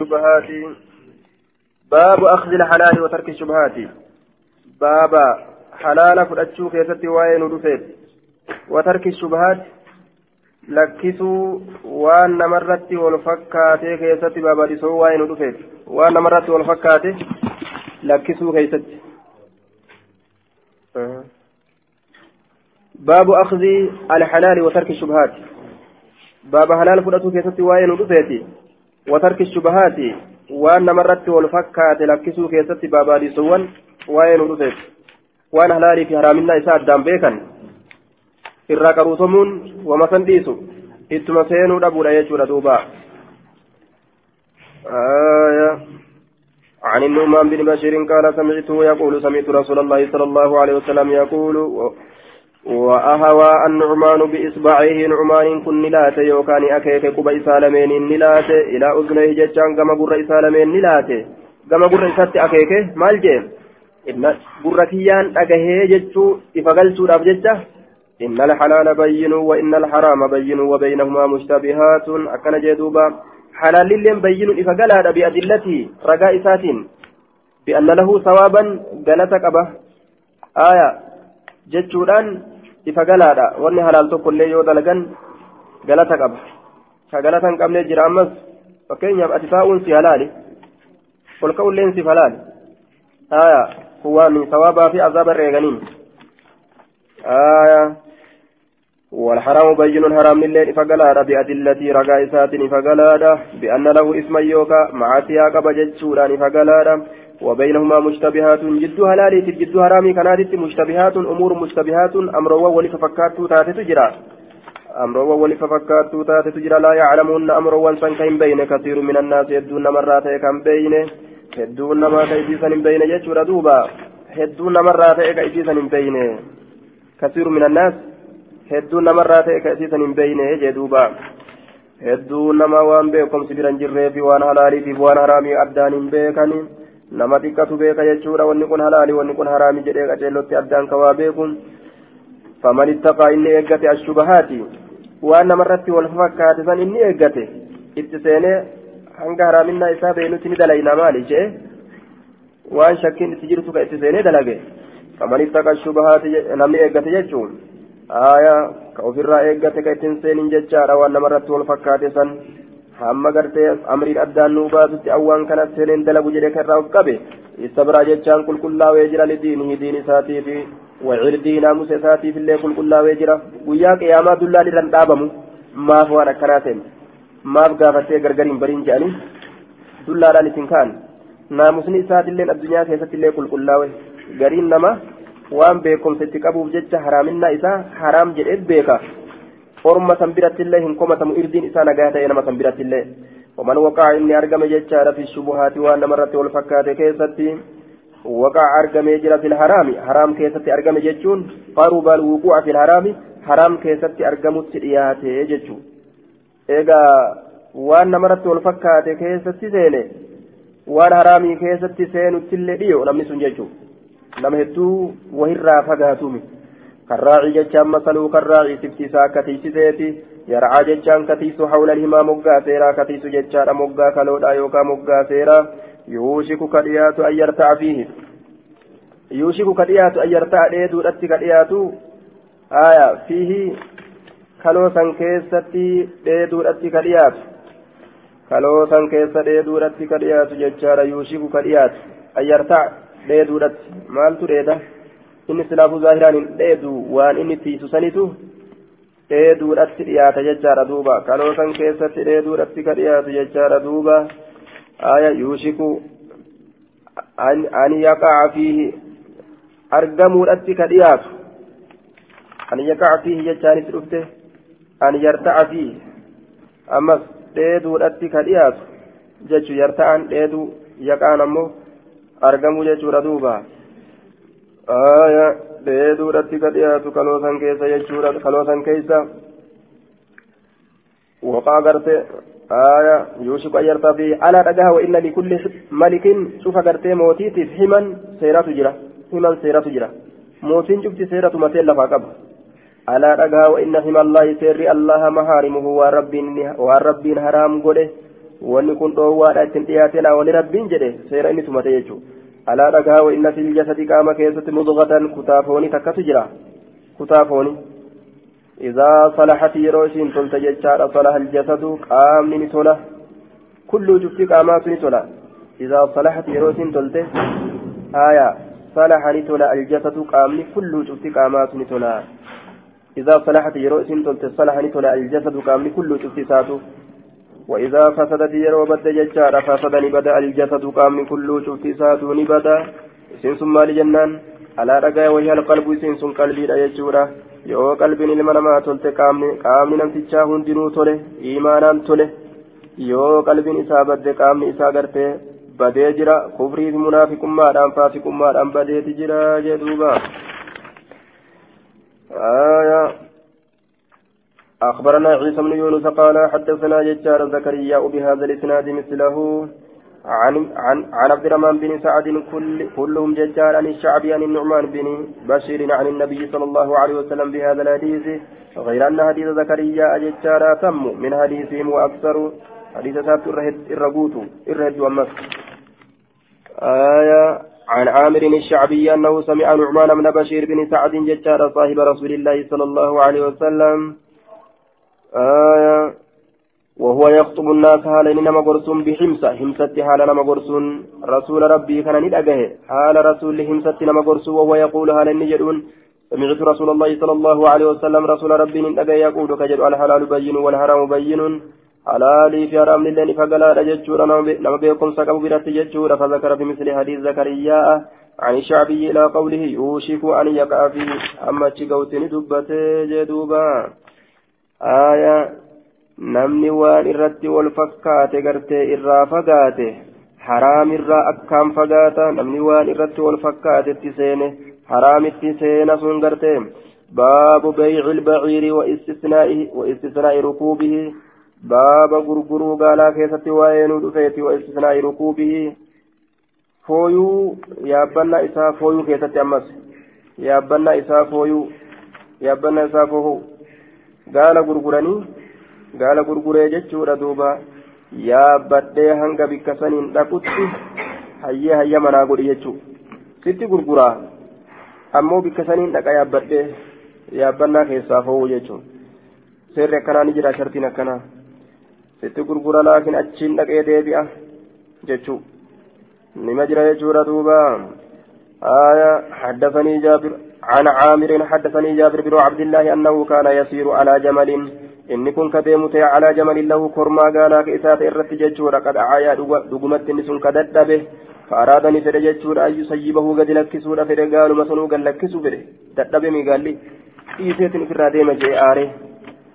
الشبهات باب أخذ الحلال وترك الشبهات باب حلال فلتشو كيستي وين ودفت وترك الشبهات namarratti wal fakkaate keessatti baabadisoo waa'ee nu dhufeef waan namarratti wal fakkaate lakkisuu keessatti baabu akhdii alxalaali watarki shubhaati baaba halaal fudhatuu keessatti waa'ee nu dhufeeti وترك الشبهات وأن مرت والفكات لكسوا كيست بابادي سوان وين ودفت وأن هلالي في حرامنا إساء الدام بيكا irraa qaruusamuun wama san dhiisu ittuma seenuu dhabuudha jechuudha duuba عن النعمان بن بشير قال سمعته يقول سمعت رسول الله صلى الله عليه وسلم يقول وأهوى النعمان بإصبعه نعمان كن نلات يوكان أكيك قبى إسالمين نلات إلى أذنيه ججان كما قر إسالمين نلات كما قر إسات أكيك مال جيم إن قر كيان أكيه ججو إفقلتو راب ججة إن الحلال بين وإن الحرام بين وبينهما مشتبهات أكن جدوبا حلال لين بين إفقلا بأدلته رجاء إسات بأن له ثوابا قالتك أبه آية jechuudhaan ifa galaadha wanni halaal tokkollee yoo dalagan galata qaba ka galata hin qabne jira ammas fakkeenyaaf ati taa'uun si halaali ol ka'ulleen si halaali aya kuwaami sawaabaa fi azaaba reeganiin aya والحرام بين حرام لله فقلادا بأدلة رقائسات فقلادا بأن له اسما يوكا مع سياق بجتشوران فقلادا وبينهما مشتبهات. جد هلالي جد حرامي كانت مشتبهات. أمور مشتبهات. أمر ولففكات تاتي تجرى. أمر ولففكات تاتي تجرى. لا يعلمون أمر وانسان كين بين. كثير من الناس يدون مرات كم بين. يدون ما كيسيسا بين. جتشورا دوبا. يدون مرات كيسيسا بين. كثير من الناس isiisan hin beeyne jee duuba hedduu nama waan beekumsi biran waan halaaliitiif waan haraamii addaan hin beekani nama xiqqatu beeka jechuudha wanni kun halaali wanni kun haraami jedhee qaceellotti addaan ka waa beeku faman ittaqaa inni eeggate ashubahaati waan namarratti wal fakkaate san inni eeggate itti seenee hanga haraaminaa isaa beenutti ni dalayna maali jee waan shakkiin itti jirtu ka itti seenee dalage faman ittaqa ashubahaati namni eeggate jechuun aayaa ka ofirraa eeggate ka ittiin seenin jechaadha waan namarratti wal fakkaate san hamma gartee amriin addaan nuu baasutti awwaan kana seeneen dalagu jedhee karraa of qabe istabraa jechaan qulqullaawee jira lidiinihi diin isaatiifi wacirdii naamusa isaatiif illee qulqullaawee jira guyyaa qiyaamaa dullaan irraan dhaabamu maaf waan akkanaa ta'e maaf gaafattee gargariin bariin jedhanii dullaadhaan isin kaan naamusni isaatillee addunyaa keessatti illee qulqullaawee gariin nama waan beekumsa itti qabuuf jecha haraaminaa isaa haraam jedhee beeka orma san birattillee hin komatamu irdiin isaa nagaa ta'e nama san birattillee waman waqaa inni argame jechaadha fi shubuhaati waan namarratti wal fakkaate keessatti. Waqaa argamee jira fil haraami. Haraam keessatti argame jechuun qaruba alwuquuca fil haraami haraam keessatti argamutti dhiyaate jechuu. Eegaa waan namarratti wal fakkaate keessatti seene waan haraamii keessatti seenuttillee dhiyo namni sun jechuu. Nama hedduu wahirraa fagaatumi كالراعي جتشان مثلو كالراعي تفتيسا كتيس زيتي يرعى جتشان كتيس حول الهما مقا سيرا كتيس جتشان مقا كالودا يوكا مقا سيرا يوشك كديات أن يرتع فيه يوشك كديات أن يرتع ليدو رتك كديات آية فيه kaloo san keessatti dheeduudhatti ka dhiyaatu kaloo san keessa dheeduudhatti ka dhiyaatu jechaadha yuushiku ka dhiyaatu ayyartaa dheeduudhatti maaltu dheeda inni silaafuu zaahiraan hin dheedu waan inni tiisu sanitu dheeduudhatti dhiyaata jechaadha duuba. Kaloo san keessatti dheeduudhatti ka dhiyaatu jechaadha duuba. Aya yuushiku an yaqaca fiihi argamuudhatti ka dhiyaatu. An yaqaca fiihi jechaanitti dhufte an yarta'a fiihi. Ammas dheeduudhatti ka dhiyaatu jechu yarta'an dheeduu yaqaan ammoo argamuu jechuudha duuba jechuudha kaloosan keessa waqaa garte aya yuushiku an yartaa fi alaa dhagaha wa inna likulli malikin cufa gartee mootiitiif himan seeratu jira himan seeratu jira mootiin cufti seeratu matee lafaa qaba alaa dhagaha wa inna hima allahi seerri allaha mahaarimuhu waan rabbiin waan rabbiin haraam godhe wanni kun dhoowwaadha ittiin dhiyaate laa wali rabbiin jedhe seera inni tumate jechuudha alaa dhagaa wa inna fil jasadi qaama keessatti mudugatan kutaafooni takkatu jira kutaafooni idaa salaxati yeroo isiin tolte jechaadha salaha aljasadu qaamni ni tola kulluu cufti qaamaatu ni tola idaa salaxati yeroo isiin tolte haya salaha ni tola aljasadu qaamni kulluu cufti qaamaatu ni tola إذا صلحت يرو إسين تلت صلح نتولى الجسد كامل كل شفتساته وإذا فسدت يرو بد ججار فسد نبدا الجسد كامل كل شفتساته نبدا إسين ثم لجنان على رقا وهي القلب إسين ثم قلبي لا يجورا yoo qalbiin ilma namaa tolte qaamni qaamni namtichaa hundinuu tole iimaanaan tole yoo qalbiin isaa badde qaamni isaa gartee badee jira kufrii fi munaafiqummaadhaan faasiqummaadhaan badeeti jira jedhuuba. أخبرنا عيسى بن يونس قال حدثنا ججار زكريا بهذا الإسناد مثله عن عن عن عبد الرحمن بن سعد كل كلهم ججار عن الشعبي عن النعمان بن بشير عن النبي صلى الله عليه وسلم بهذا الحديث غير أن حديث زكريا ججار تم من حديثهم وأكثر. حديث سابت الرقوت الرد والمس. آية عن عامر الشعبي أنه سمع نعمان بن بشير بن سعد ججار صاحب رسول الله صلى الله عليه وسلم آية وهو يخطب الناس حال نما قرسون بحمسة حمسة حال نما قرسون رسول ربي كان ندأجه حال رسول حمسة نما قرسون وهو يقول حال النجدون سمعت رسول الله صلى الله عليه وسلم رسول ربي ندأجه يقول كجد الحلال بين والحرام بين fi haraamni illee ni fagalaadha jechuudha nama beekumsa qabu biratti jechuudha فذكر بمثل حديث زكريا عن الشعبي إلى قوله يوشك أن يقع فيه أما تشيكوتني دبته جدوبا. aayaa namni waan irratti wal fakkaate gartee irraa fagaate haraamirraa akkaan fagaata namni waan irratti wal fakkaatetti seene haraamitti seena sun gartee baabu bayci ilbaciiri wa istisnaa'i rukuubihi. Baaba gurguruu gaalaa keessatti waa'ee nu dhufeeti wa istisnaa'i rukuubihi. Fooyuu yaabbannaa isaa fooyuu keessatti ammas. Yaabbannaa isaa fooyuu yaabbannaa isaa fooyuu gaala gurguranii gaala gurguree jechuudha duuba yaabbadhee hanga bikka saniin dhaqutti hayyee hayya manaa godhi jechuu sitti gurguraa ammoo bikka saniin dhaqa yaabbadhee yaabbannaa keessaa foohuu jechuun seerri akkanaa ni jira shartiin akkanaa itti gurgura laakiin achiin dhaqee deebi'a jechuu nima jira jechuudha duuba آية حدثني جابر عن عامر حدثني جابر بن عبد الله أنه كان يسير على جمل إن كن كديمت على جمل له كرما قال كإسات إرت ججور قد عايا دقمت نسون كدد به فأرادني فر ججور أن يسيبه قد لكسور فر قالوا مسنو قد لكسوا فر دد مي قال لي إيسيت في الراديم جي آره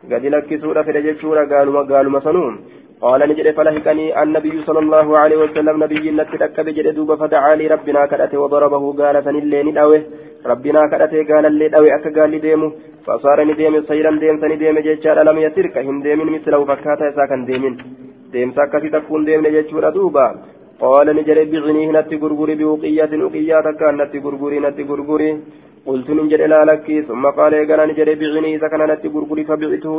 gadi lakkisuudha fedhe jechuudha gaaluma gaaluma sanuun قال نجد فلهكني النبي صلى الله عليه وسلم نبي نتدك بجد دوب فدعا ربنا كدته وضربه قال فنلي ندعوه ربنا كدته قال اللي دعوه أك قال لي ديمه فصار نديم سيرا ديم سني ديم جيتشار لم يترك. هم ديم مثله فكاتا ساكن ديم ديم ساكتي تكون ديم نجيتشور دوبا. قال نجد بعني نتي غرغري بوقيات وقيات كان نتي غرغري قلت نجد لا لك. ثم قال يقال نجد بعني إذا كان نتي فبعته.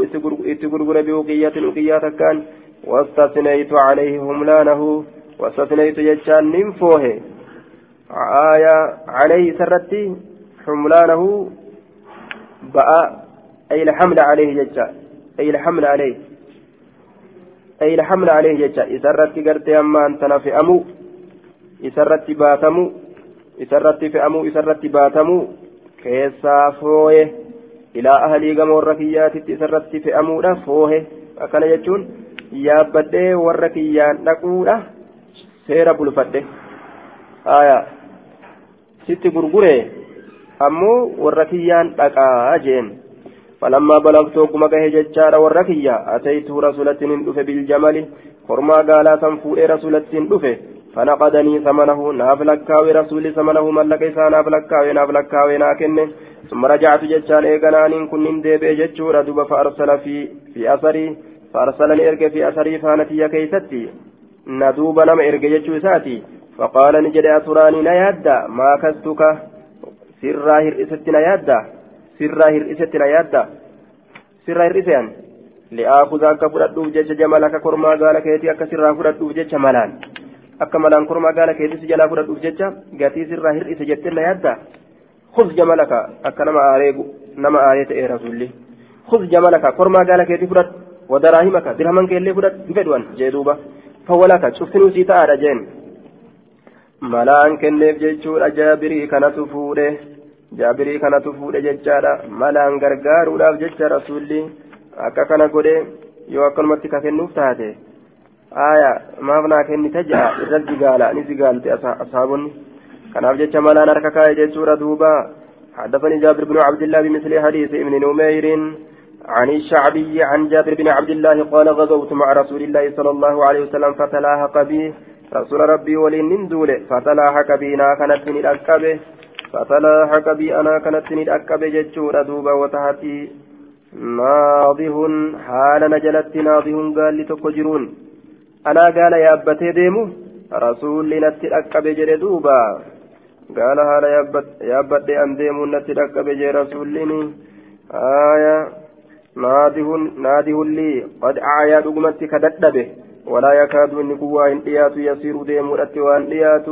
إتي غرغري بوقيات وقيات كان واستثنيت عليه هملانه. واستثنيت يجان ننفوه آية عليه سرتي حملانه. بقى أي الحمل عليه ججان أي الحمل عليه. أي الحمل عليه ججان إسرتي قرتي أما أنت نفئمو إسرتي باتمو إسرتي فئمو إسرتي باتمو كيسا فوه إلى أهلي قمور ركياتي إسرتي فئمو فوه أكن يجون yaabbadhee warra kiyyaan dhaquudha seera bulfadhe aya sitti gurgure ammoo warra ogguma gahe jechaadha warra kiyya ataytu rasulattiin dhufe biljamali kormaa gaalaa san fuudhee rasulattiin dhufe فنقدني ثمنه ناف لكاوي رسول ثمنه ملك إسا ناف لكاوي ناف لكاوي ناكن ثم رجعت جتشان إيقنان كن ديبي جتشورا دوب فأرسل في في أثري فأرسلني إرجع في أثري فانتي كيستي ندوب نما إرجع يجو ساتي فقال نجد أتراني نيادا ما كستك؟ سرا هرئست sirraa hir'isetti na yaadda? Sirraa hir'iseen? Li'aakuza akka fudhadhuuf jecha jamala akka kormaa gaala keetii akka sirraa fudhadhuuf jecha malaan. Akka malaan kormaa gaala keetii si jalaa fudhadhuuf jecha gatii sirraa hir'ise jettee na yaadda? Khuz jamalaka akka nama aareegu nama aaree ta'e rasuulli. Khuz jamalaka kormaa gaala keetii fudhadhu. Wadaraahimaka dirhaman keellee fudhadhu. Hin fedhuan jee duuba. Fawwalaka cuftinuu sii ta'aadha jeen. Malaan kenneef jechuudha jaabirii kanatu fuudhee. جابري كانت فوده جيتشارا ملان غرغاروداف جيتشا رسولي akka kana godhe yoo akkanumatti ka kennuuf taate. Aya maaf naa kennite ja'a? Irra zigaala ni zigaalte ashaabonni kanaaf jecha malaan harka kaa'e jechuudha duuba. حدثني جابر بن عبد الله بمثل حديث ابن نمير عن الشعبي عن جابر بن عبد الله قال غزوت مع رسول الله صلى الله عليه وسلم فتلاحق بي رسول ربي ولين نندول فتلاحق بنا كانت من فتلاحق بي أنا كانت من الأكبه جتشور دوبا وتحتي ناضه حال نجلت ناضه قال لتكجرون أنا قال يا أبتي ديمو رسول نتي الأكبه جل دوبا قال هذا يا أبتي أن ديمو نتي الأكبه جل رسولني آية ناده لي قد أعيا دقمتي كددبه ولا يكاد إن قوة إن إيات يسير ديم رت وأن إيات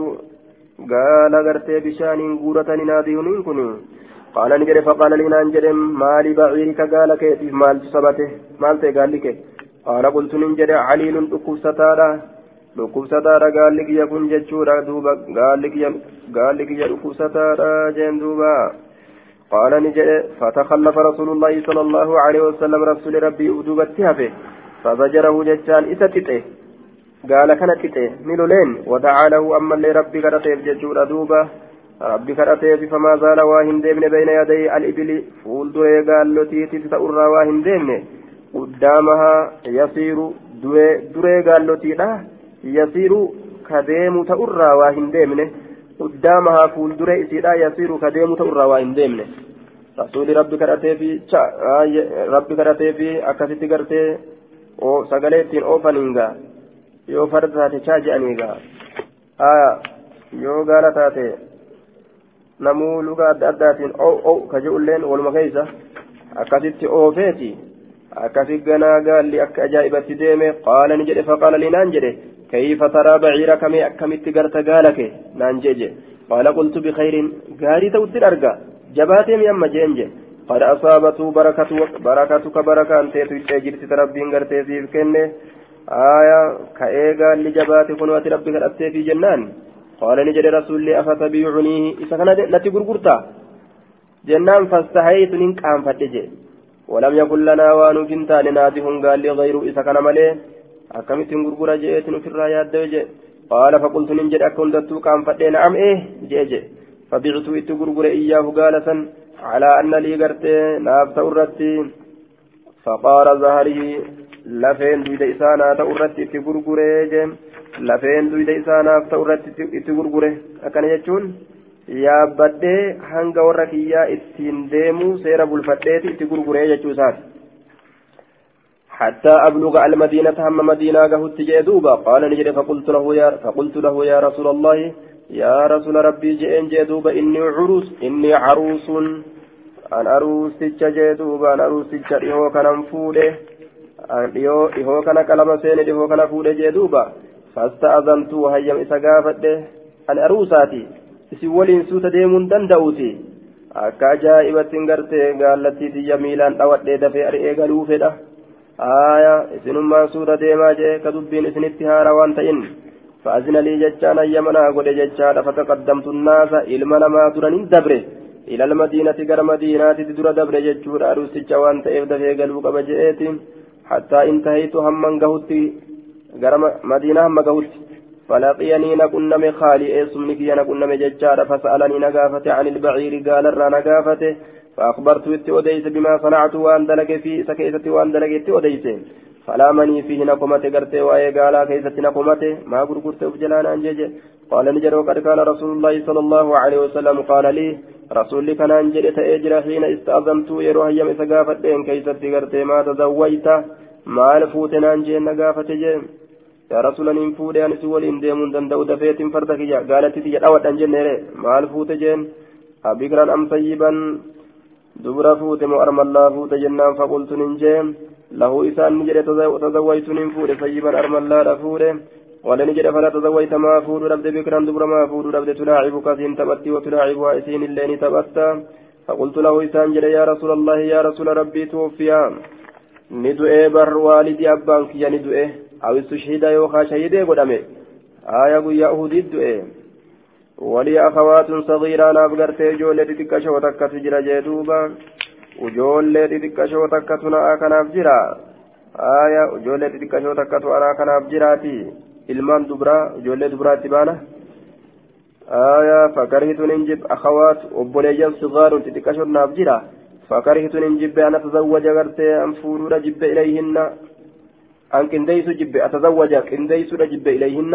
قال غرتي بشان قورة ناده كن قال نجري فقال لي نانجر مالي بعيرك قال كيف مال سبته مال قال لك قال قلت ننجر عليل أكوستارا dhukkubsataadha. Gaalli kiyya kun jechuudha duuba. Gaalli kiyya dhukkubsataadha jeen duuba. قال نجد فتخلف رسول الله صلى الله عليه وسلم رسول ربي أدوبت هفه فزجره ججان إستته قال كان تته ملولين ودعا له أما اللي ربي كرتيف ججور أدوبة. ربي كرتيف فما زال واهن ديمن بين يدي الإبل. فول دري قال لتي تتأرى واهن ديمن. قدامها يصير دري قال لتي يصير كديم تأرى واهن ديمن. قدامها فول دري إسيرا يصير كديم تأرى واهن ديمن. rabbi kadhatee fi rabbi kadhatee fi akkasitti gartee sagalee ittiin oofaniinga yoo farda taate chaaja'aniigaa aya yoo gaala taate namuu luga adda addaatiin ow ow ka je'ulleen waluma keeysa akkasitti oofeeti. Akkasi ganaa gaalli akka ajaa'ibatti deeme qaala ni jedhe faqaala li naan jedhe kayfa taraa baciira kamee akkamitti garta gaala kee? naan jee jee. Qaala qultu bikayrin gaarii ta'uttin arga. Jabaatee miyamma jeen jee. Qad asaabatuu barakatuka barakaanteetu hidhee jirti rabbiin garteesiif kenne. آية كأيغا لجباتي كنوات ربك أتي في جنان. قال نجد رسول لي أفتبيعنيه إذا كان نتي غرغرتا جنان فاستحيت ننك أم فتجي. ولم يكن لنا وان جنتان نادي قال لي غير إذا كان مليه أكمت غرغرة جئت في الرايات دوجي قال فقلت ننجد أكون دتوك أم فتي نعم إيه جيجي فبعت إت غرغر إياه قال على أن لي قرت ناف تورتي فقار ظهري لفين دويد إسانا تورتي إت غرغر لفين دويد إسانا تورتي إت غرغر أكن يجون yaabbadhee hanga warra kiyyaa ittiin deemu seera bulfadheeti itti gurguree jechuu isaati حتى أبلغ المدينة هم مدينة قهت جدوبا قال نجد فقلت له يا فقلت له يا رسول الله يا رسول ربي جئن جدوبا إني عروس إني عروس أن أروس جدوبا أن أروس إهو كان فوله dhiyoo dhihoo kana qalama seene dhihoo kana fuudhe jee duuba. Fasta'azantu wahayyam isa gaafadhe. An aruusaati isin waliin suuta deemuun danda'uuti. Akka ajaa'ibattiin gartee gaallattii biyya miilaan dhawatee dafee ari'ee galuufedha aaya isinummaan suuta deemaa jee ka dubbiin isinitti haara waan ta'in. Fa'azina lii jechaan ayyamanaa godhe jechaadha fataqaddamtu naasa ilma namaa duran hin dabre. Ilal madiinati gara madiinaatitti dura dabre jechuudha. Aruusticha waan ta'eef dafee galuu qaba je'eetiin. Hattaa intahaytu hamman gahutti gara madiinaa hamma gahutti فلقيني نكنم خالي اسمني كي نكنم ججار فسألني نقافة عن البعير قال الرا نقافته فأخبرت أديس بما صنعت وأن دلق في سكيسة وأن دلق إتي أديس فلا مني فيه نقمة قرتي وأي قال كيسة نقمة؟ ما قرقرت أفجلانا أنجج. قال نجر وقد كان رسول الله صلى الله عليه وسلم قال لي رسول لي كان أنجل تأجر حين استأذنت يروح يم سقافة كيسة قرتي ما تزويت ما الفوتنا أنجل نقافة جيم yaa rasuula niin fuudhee anis waliin deemuun danda'u dafeetiin farda kiyya gaalatti tiyya dhawadhan jenneere maal fuute jeen abikran am sayyiban dubra fuute moo armallaa fuute jennaan faqultu nin jee lahu isaan ni jedhe tazawwaytu nin fuudhe sayyiban armallaadha fuudhe ولن جد فلا تزويت ما فود ربد بكرا دبر ما فود ربد تلاعبك سين تبتي وتلاعبها سين اللين تبتا فقلت له إسان جد يا رسول الله يا رسول ربي توفيا ندعي بر والدي أبانك يا ندعي أو استشهد يوخا شهيدي قدامي آية قويا أهدي الدعي ولي أخوات صغيرة نافقرت جولة تكشف وتكت جرى جدوبا وجولة تكشف وتكت نآكنا فجرا آية وجولة تكشف وتكت أراكنا فجراتي ilmaan dubraa ijoollee dubaraatti baana. آية فكرهت ننجب أخوات وبنيان صغار تتكشر نافجرا فكرهت ننجب أن أتزوج غرتي أن فورور جب إليهن أن كنديس جب أتزوج كنديس جب إليهن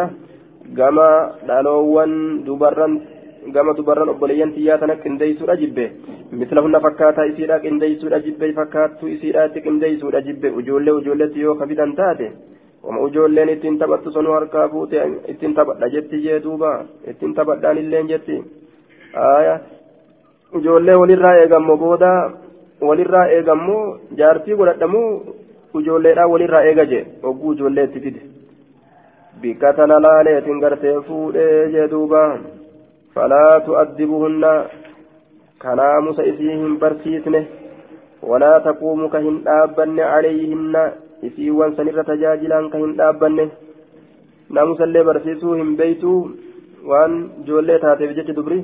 كما دالوان دبران كما دبران وبنيان تياتنا كنديس جب مثلهن فكاتا إسيرا كنديس جب فكاتو إسيرا كنديس جب وجولة وجولة يو خفيدا تاتي wama ijoolleen ittiin taphattu sanu harkaa fuute ittiin taphadha jetti jee duuba ittiin taphadhaan illeen jetti aya ijoollee walirraa eegammoo booda walirraa eegammoo jaartii godhadhamuu ijoolleedhaa walirraa eega jee hogguu ijoollee itti fide bikka tana laaleetiin gartee fuudhee jee duuba falaa tu'addibuhunna kanaamusa isii hin barsiisne walaa taquumu ka hin dhaabbanne calayhinna isiiwwan sanirra tajaajilaan kan hin dhaabbanne. Naamusallee barsiisuu hin beeytuu waan ijoollee taateef jecha dubri.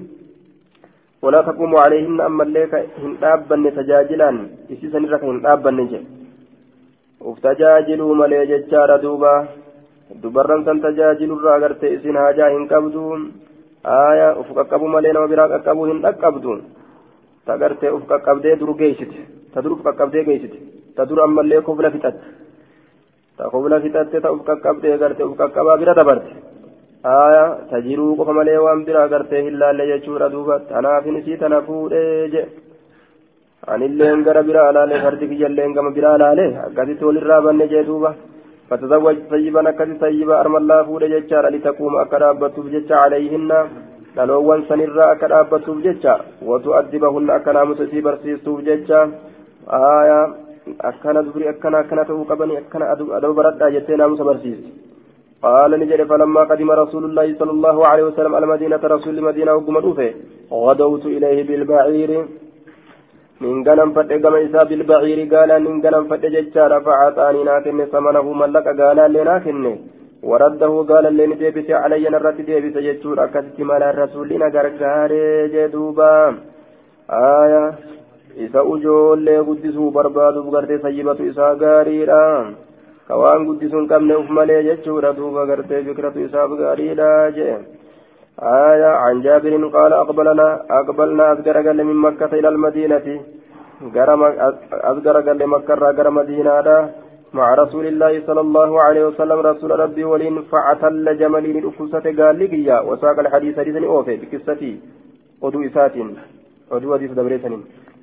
Walaa taquumu calayhinna ammallee hin dhaabbanne tajaajilaan isii sanirra ka hin dhaabbanne jedhe uf tajaajiluu malee jechaadha duuba. Dubarran san tajaajilurraa agartee isin haajaa hin qabdu. Aya uf qaqqabu malee nama biraa qaqqabuu hin dhaqqabdu. Ta gartee uf qaqqabdee dur geeysite ta dur uf qaqqabdee geeysite ta dur ammallee kofla fixatte تقبل فتاة تأف كقبتي غرتي أف كقبا برا دبرتي آية تجروا قف ملي وان برا غرتي إلا اللي يجور دوبا تناف نسي تنفور إيجي عن اللين غرا برا لالي فردك جلين كما برا لالي أكادي تول الرابن نجي دوبا فتزوج طيبا أكادي طيبا أرم الله فور ججار لتقوم أكرابة ججا عليهن dhaloowwan sanirraa akka dhaabbatuuf jecha watu addibahunna akka naamusa akkana dubri akkana akkana ta'uu qabani akkana adaba baradhaa jettee naamusa barsiisti قال نجد فلما قدم رسول الله صلى الله عليه وسلم المدينة رسول المدينة وقم دوفه غدوت إليه بالبعير من غنم فتح قم إسا بالبعير قال من غنم فتح ججار فعطاني ناكن ثمنه ملك قال لناكن ورده قال لين ديبس علي نرت ديبس ججور أكست مال الرسول نقرقار جدوبا آية isa ujoollee guddisuu barbaaduuf gartee sayyibatu isaa gaariidha ka waan guddisuu hin qabne uf malee jechuudha duuba gartee fikratu isaaf gaariidha jee. آية عن جابر قال أقبلنا أقبلنا أذكر قال من مكة إلى المدينة أذكر قال مكة غير مدينة مع رسول الله صلى الله عليه وسلم رسول ربي ولين فعتل جملين الأكوسة قال لي وساق الحديث حديثا أوفي بقصتي ودو إسات ودو حديث دبريسن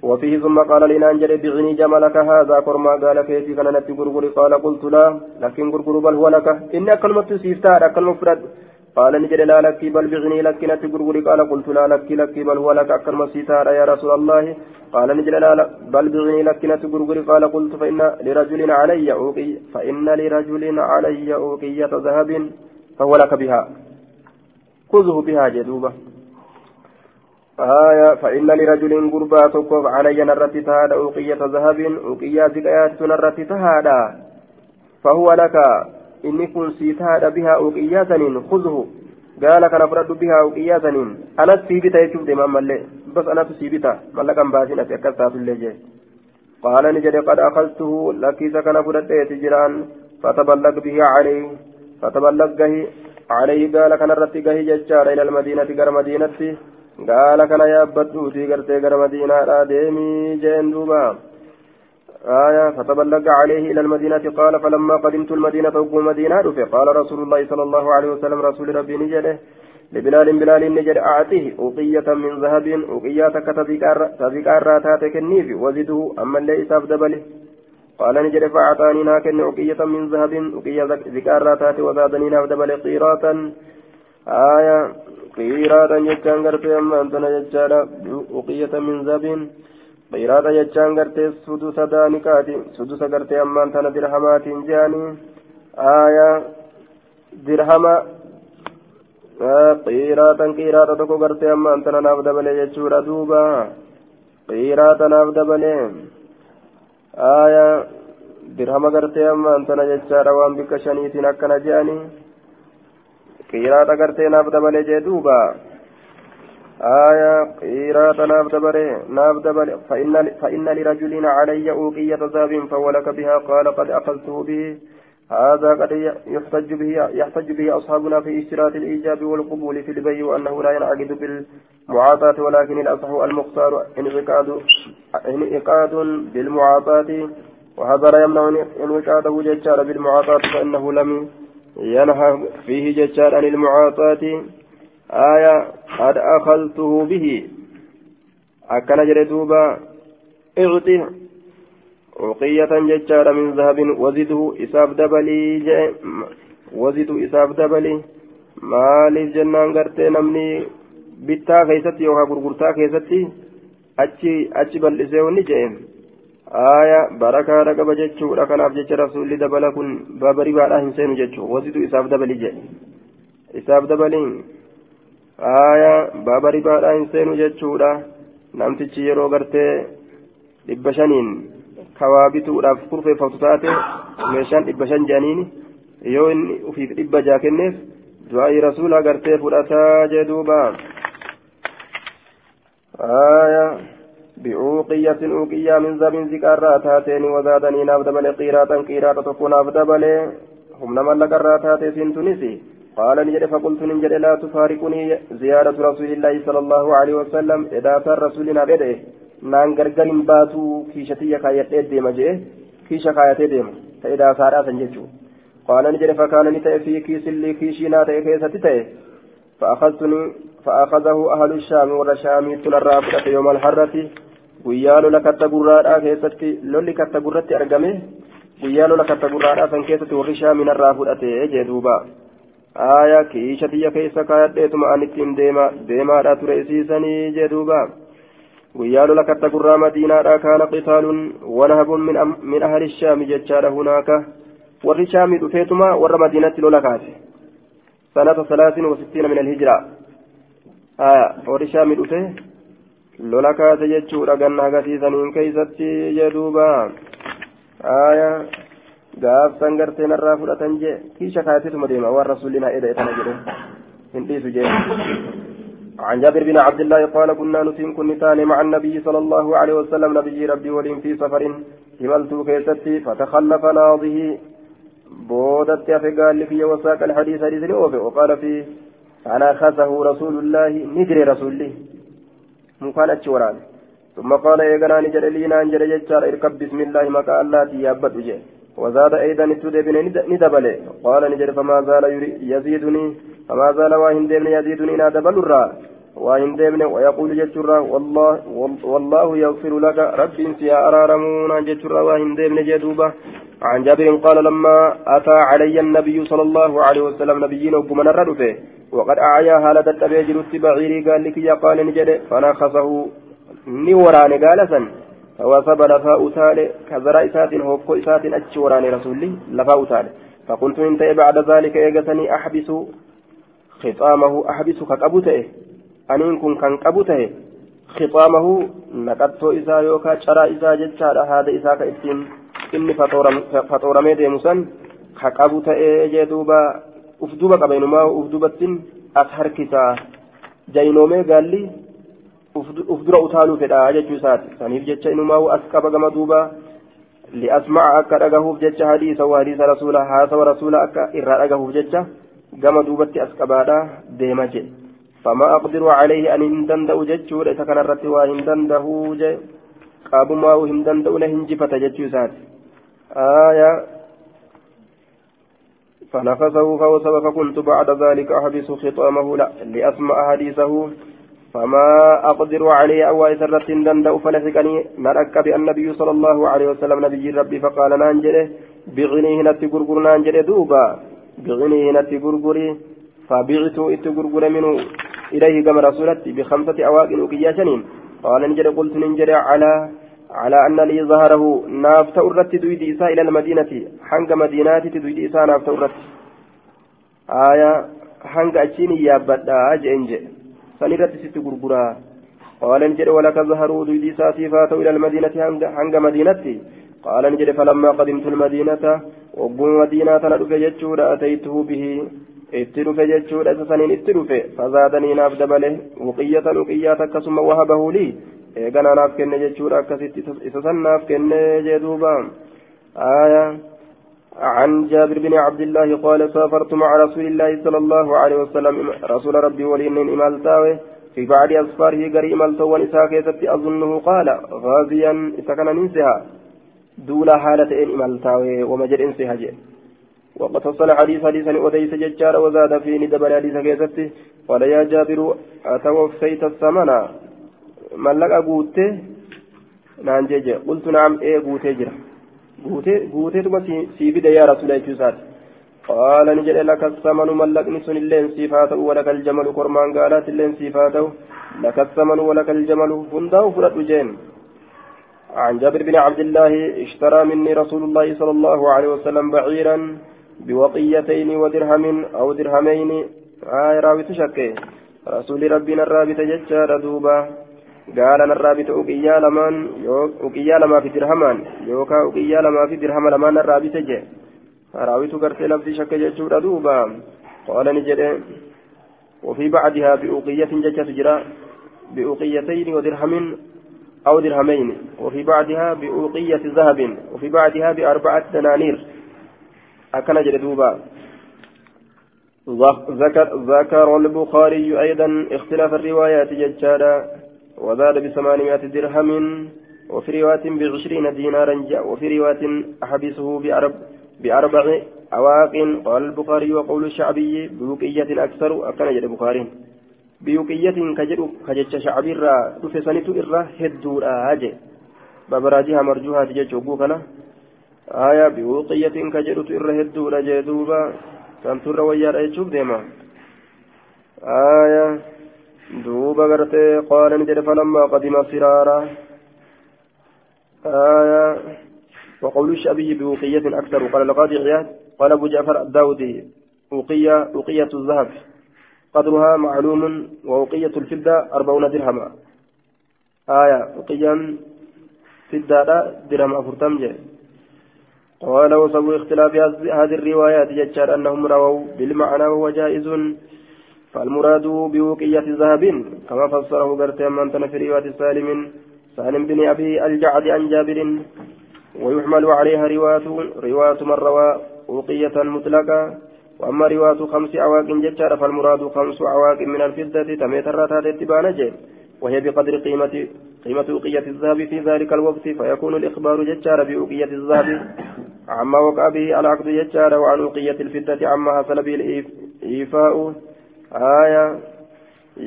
وفيه ثم قال لنا أنجل بعني جملك هذا كرما قال كيفي كان نتي غرغري قال قلت لا لكن غرغر بل هو لك. إن كلمة سيفتار كلمة فرد. قال نجد لا لك بل بعني لك نتي غرغري قال قلت لا لك لك بل هو لك. كلمة سيفتار يا رسول الله. قال نجد لا بل بعني لك نتي غرغري قال قلت فإن لرجل علي أوقي فإن لرجل علي أوقية ذهب فهو لك بها. خذه بها جدوبة آية فإن لرجل قربا تكف علي نرت تهادا أوقية ذهب أوقية زكايات نرت تهادا فهو لك إني كن سيتهادا بها أوقية سنين خذه. قال كان فرد بها أوقية سنين أنا سيبتا يشوف دمام ملي. بس أنا سيبتا ملكا باسين أتكسات اللي قال نجد قد أخذته. لكي سكن فرد تجران. فتبلغ به عليه. فتبلغ عليه. قال كان رتقه ججار إلى المدينة غير مدينة gaala kana yaabbadhuutii gartee gara madiinaadhaa deemii jeen duuba. آية فتبلغ عليه إلى المدينة قال فلما قدمت المدينة وقوم مدينة قال رسول الله صلى الله عليه وسلم رسول ربي نجده لبلال بلال نجد أعطيه أوقية من ذهب أوقية تذكار راتاتك النيف وزده أما ليس أفدبله قال نجد فأعطاني ناكن أوقية من ذهب أوقية ذكار راتات وزادني نافدبل قيراتا آية قيراتا جتان غرتي أما أنتنا جتانا أقية من ذهب qiraata jechaan gartee sudusa daanikaati sudusa gartee ammaan tana dirhamaatiin jeanii aayaa dirhama qiraatan qiraata tokko gartee ammaan tana naaf dabalee jechuudha duuba qiraata naaf dabalee aayaa dirhama gartee ammaan tana jechaadha waan bikka shaniitiin akkana jeanii qiraata gartee naaf dabalee jee duuba. آية قيرات ناب دبري ناب دبري فإن, فإن لرجل علي أوقية ذهب فهو لك بها قال قد أخذته به هذا قد يحتج به يحتج به أصحابنا في اشتراط الإيجاب والقبول في البيع وأنه لا ينعقد بالمعاطاة ولكن الأصح المختار انعقاد انعقاد بالمعاطاة وهذا لا يمنع انعقاده ججار بالمعاطاة فإنه لم ينهى فيه ججار عن المعاطاة آية قد أخذته به أكن جردوبا اعطي عقية ججار من ذهب وزده إساف دبلي جاء وزده إساف دبلي maaliif jennaan gartee namni bittaa keessatti yookaan gurgurtaa keessatti achi achi bal'isee wanni jeen آية بركة رقبة جتشو ركناف جتش رسول دبل كن بابري بعدها هنسين جتشو وزيدو إساف دبل جتشو إساف دبلين آية بابري بعدها هنسين جتشو namtichi yeroo gartee dhibba shaniin kawaa bituudhaaf kurfeeffatu taate meeshaan dhibba shan jedhaniin yoo inni ufiif dhibba jaa kenneef du'aa'i rasuulaa gartee fudhataa jedhuubaa. بعوقية أوقية من ذهب ذكر تاتين وزادني ناف دبل قيراتا قيراتا تكون ناف دبل هم نمل قراتات سنتنسي. قال نجد فقلت نجد لا تفارقني زيارة رسول الله صلى الله عليه وسلم إذا صار رسولنا بيده نان غرغر باتو كيشتي كايتي ديما جي كيشا كايتي ديما فإذا صار أسنججو قال نجد فكان نتأي في كيس اللي كيشينا تأي كيستي تأي فأخذتني فأخذه أهل الشام والشام تنرى يوم الحرة guyyaa lola katta gurraadhaa keessatti lolli katta gurratti argame guyyaa lola katta gurraadhaa san keessatti warri shaaminarraa fudhate jee duuba aayaa kiisha tiyya keessa kaayadheetuma an ittiin deema deemaadha ture isiisanii jee duuba guyyaa lola katta gurraa madiinaadha kaana qitaalun wanahabun min ahli shaami jechaadha kaase sanata salaasin wasittiina min alhijraa aya warri shaamii dhufe lola kaase jechuudha ganna agasiisaniin keeysatti jee duuba aya gaafsan gartee narraa fudhatan jee kiisha kaayatituma deema waan rasuulli na eda'e tana jedhe hin dhiisu jee عن جابر بن عبد الله قال كنا نسين كن مع النبي صلى الله عليه وسلم نبي ربي ولين في سفر هملت كيستي فتخلف ناضه بودت قال لي في وساق الحديث حديث وقال فيه أنا خسه رسول الله ندري رسول الله مكانت وران ثم قال يا نجد لينا أنجل ججار إركب بسم الله مكا الله تيابت وجه. وزاد أيضا التدبن ندبل قال نجد فما زال يزيدني فما زال واهن ديمن يزيدني ندبل الرا واهن ديمن ويقول جترا والله والله يغفر لك. رب يا أرارمون جترا واهن ديمن جدوبة. عن جابر قال لما أتى علي النبي صلى الله عليه وسلم نبيين وكمن الردفه وقد أعيا هالة التبيجر بعيري قال لك يا قال نجد فنخصه نوران قال سن فوثب لفاء تالي كذرا إسات هوكو إسات أتش وراني رسولي لفاء تالي فقلت انتهي بعد ذلك إيغتني أحبس خطامه أحبس كقبوته أنين كن كان قبوته خطامه نقدتو إسا يوكا شرا إسا جتشار هذا إسا كإتين إني فطورمي ديمسان كقبوته جدوبا ufduba qabeenumaa ufdubattin as harkisaa jaynoomee gaalli uf dura utaaluu fedha jechuu isaati saniif jecha inumaa as qaba gama duuba li'asmaca akka dhagahuuf jecha hadiisa hadiisa rasuula haasawa rasuula akka irraa dhagahuuf jecha gama duubatti as qabaadha deema jedhe فما أقدر عليه أن هندندأ جتشو ليس كان الرتي وهندنده قابما وهندندأ لهنجفة جتشو سات. آية. فنفسه فوسب فكنت بعد ذلك أحبس خطامه. لا لأسمع حديثه. فما أقدر عليه أو إسرة دندأ فلحقني. نرك النبي صلى الله عليه وسلم نبي ربي فقال نانجله بغنيه نتي غرغر دوبا. بغنيه نتي غرغري فبعت إتي منه. إليه كما رسولتي بخمسة أواق أكياشنين قال نجري قلت نجري على على أن لي ظهره نافت أرت دويد إساء إلى المدينة. حنق مدينات دويد إساء نافت أرت آية حنق أجيني يا بدا أجئنج سنرت ست قرقرا. قال نجري ولك ظهروا دويد إساء فاتوا إلى المدينة. حنق مدينتي قال نجري فلما قدمت المدينة وقم مدينة ندف جتشور أتيته به. Itti dhufe jechuudha isa saniin itti dhufe. Fazaadanii naaf dabale wuqiyyatan wuqiyyaa akkasuma wahabahu lii eegana naaf kenne jechuudha akkasitti isa san naaf kenne jee duuba. آية عن جابر بن عبد الله قال سافرت مع رسول الله صلى الله عليه وسلم رسول ربي ولين إمالتاوي في بعد أسفاره قري إمالتو ونساء كيستي أظنه قال غازيا إذا كان ننسها دولا حالة إن إمالتاوي ومجر إنسها جي وقد فصل حديث حديثا وديس ججار وزاد فيه ندبر حديث كيستي قال يا جابر أتوفيت الثمن jeje qultu naam ee guutee jira guuteetuma sii fide yaa rasuula jechuu isaati qaala ni jedhe laka samanu mallaqni sun illeen siif haa ta'u walaka aljamalu kormaan gaalaati illeen siif haa ta'u laka samanu walaka aljamalu hundaa'u fudhadhu jeen عن جابر بن عبد الله اشترى مني رسول الله صلى الله عليه وسلم بعيرا بوقيتين ودرهم أو درهمين آه راوي تشكي رسول ربنا الرابط ججار دوبا bite uqiyyaa lamaan uqiyyaa lamaa fi dirhamaan yookaan uqiyyaa lamaa fi dirhama lamaan narraa bite jee raawitu gartee lafti shakka jechuudha duuba qaala ni jedhe وفي بعدها بأوقية ججة جرا بأوقيتين ودرهم أو درهمين وفي بعدها بأوقية ذهب وفي بعدها بأربعة دنانير أكن جلدوبا ذكر ذكر البخاري أيضا اختلاف الروايات ججالا وزاد بثمانمائة درهم وفي رواية بعشرين دينارا وفي رواية أحبسه بأرب بأربع أواق. قال البخاري وقول الشعبي بوقية أكثر أكن جد البخاري بوقية كجد كجد شعبي را تفسنت إرى هدور آجي ببراجها مرجوها تجد شبوكنا آية بوقية كجد إرى هدور جدوبا سنتر ويار أيشوف ديما آية دوبا غرتي قال نجد فلما قدم سرارا. آية وقول الشعبي بوقية أكثر قال القاضي عياد قال أبو جعفر الداودي وقية وقية الذهب. قدرها معلوم ووقية الفضة أربعون درهما. آية وقيا فضة درهم أفرتم قال وسبب اختلاف هذه الروايات جدّر أنهم رووا بالمعنى وهو جائز. فالمراد بوقية ذهب كما فسره قرتي من في رواية سالم سالم بن أبي الجعد عن جابر ويحمل عليها رواية رواية من روى وقية مطلقة. وأما رواية خمس عواق ججار فالمراد خمس عواق من الفضة تميتر تاتي وهي بقدر قيمة قيمة وقية الذهب في ذلك الوقت. فيكون الإخبار ججار بوقية الذهب عما وقع به العقد ججار وعن وقية الفضة عما حصل به الإيفاء aayaa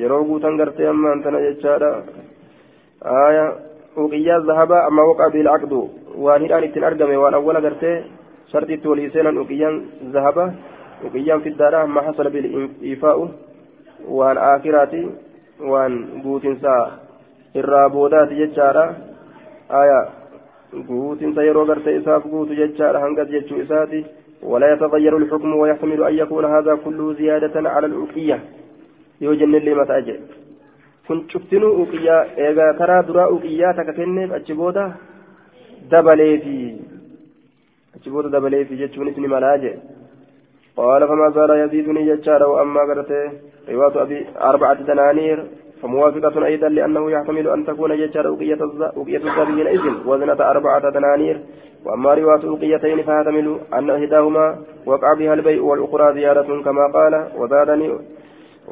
yeroo guutan gartee amma antana jechaadha aayaa uqiyyaa zahabaa amma waqaa bilcaqdu waan hidhaan ittiin argame waan awwala gartee shartiitti walii seenan uqiyyaan zahaba uqiyyaan fiddaadha amma hasala biliifaa'u waan aakiraati waan guutinsa irraa boodaati jechaadha aayaa guutinsa yeroo gartee isaaf guutu jechaadha hangas jechuu isaati ولا يتغير الحكم ويحتمل أن يكون هذا كله زيادة على الأوقية يوجن اللي متأجل kun cuftinuu uqiyyaa eegaa karaa duraa uqiyyaa takka kenneef achi booda dabaleefi achi booda dabaleefi jechuunis ni malaa jee قال فما زال يزيدني ججارا واما قرته رواية ابي اربعة دنانير فموافقة أيضا لأنه يحتمل أن تكون ججارا وقية الذهب حينئذ وزنة أربعة دنانير. وأما رواية القيتين فيحتمل أن إحداهما وقع بها البيع والأخرى زيادة كما قال. وزادني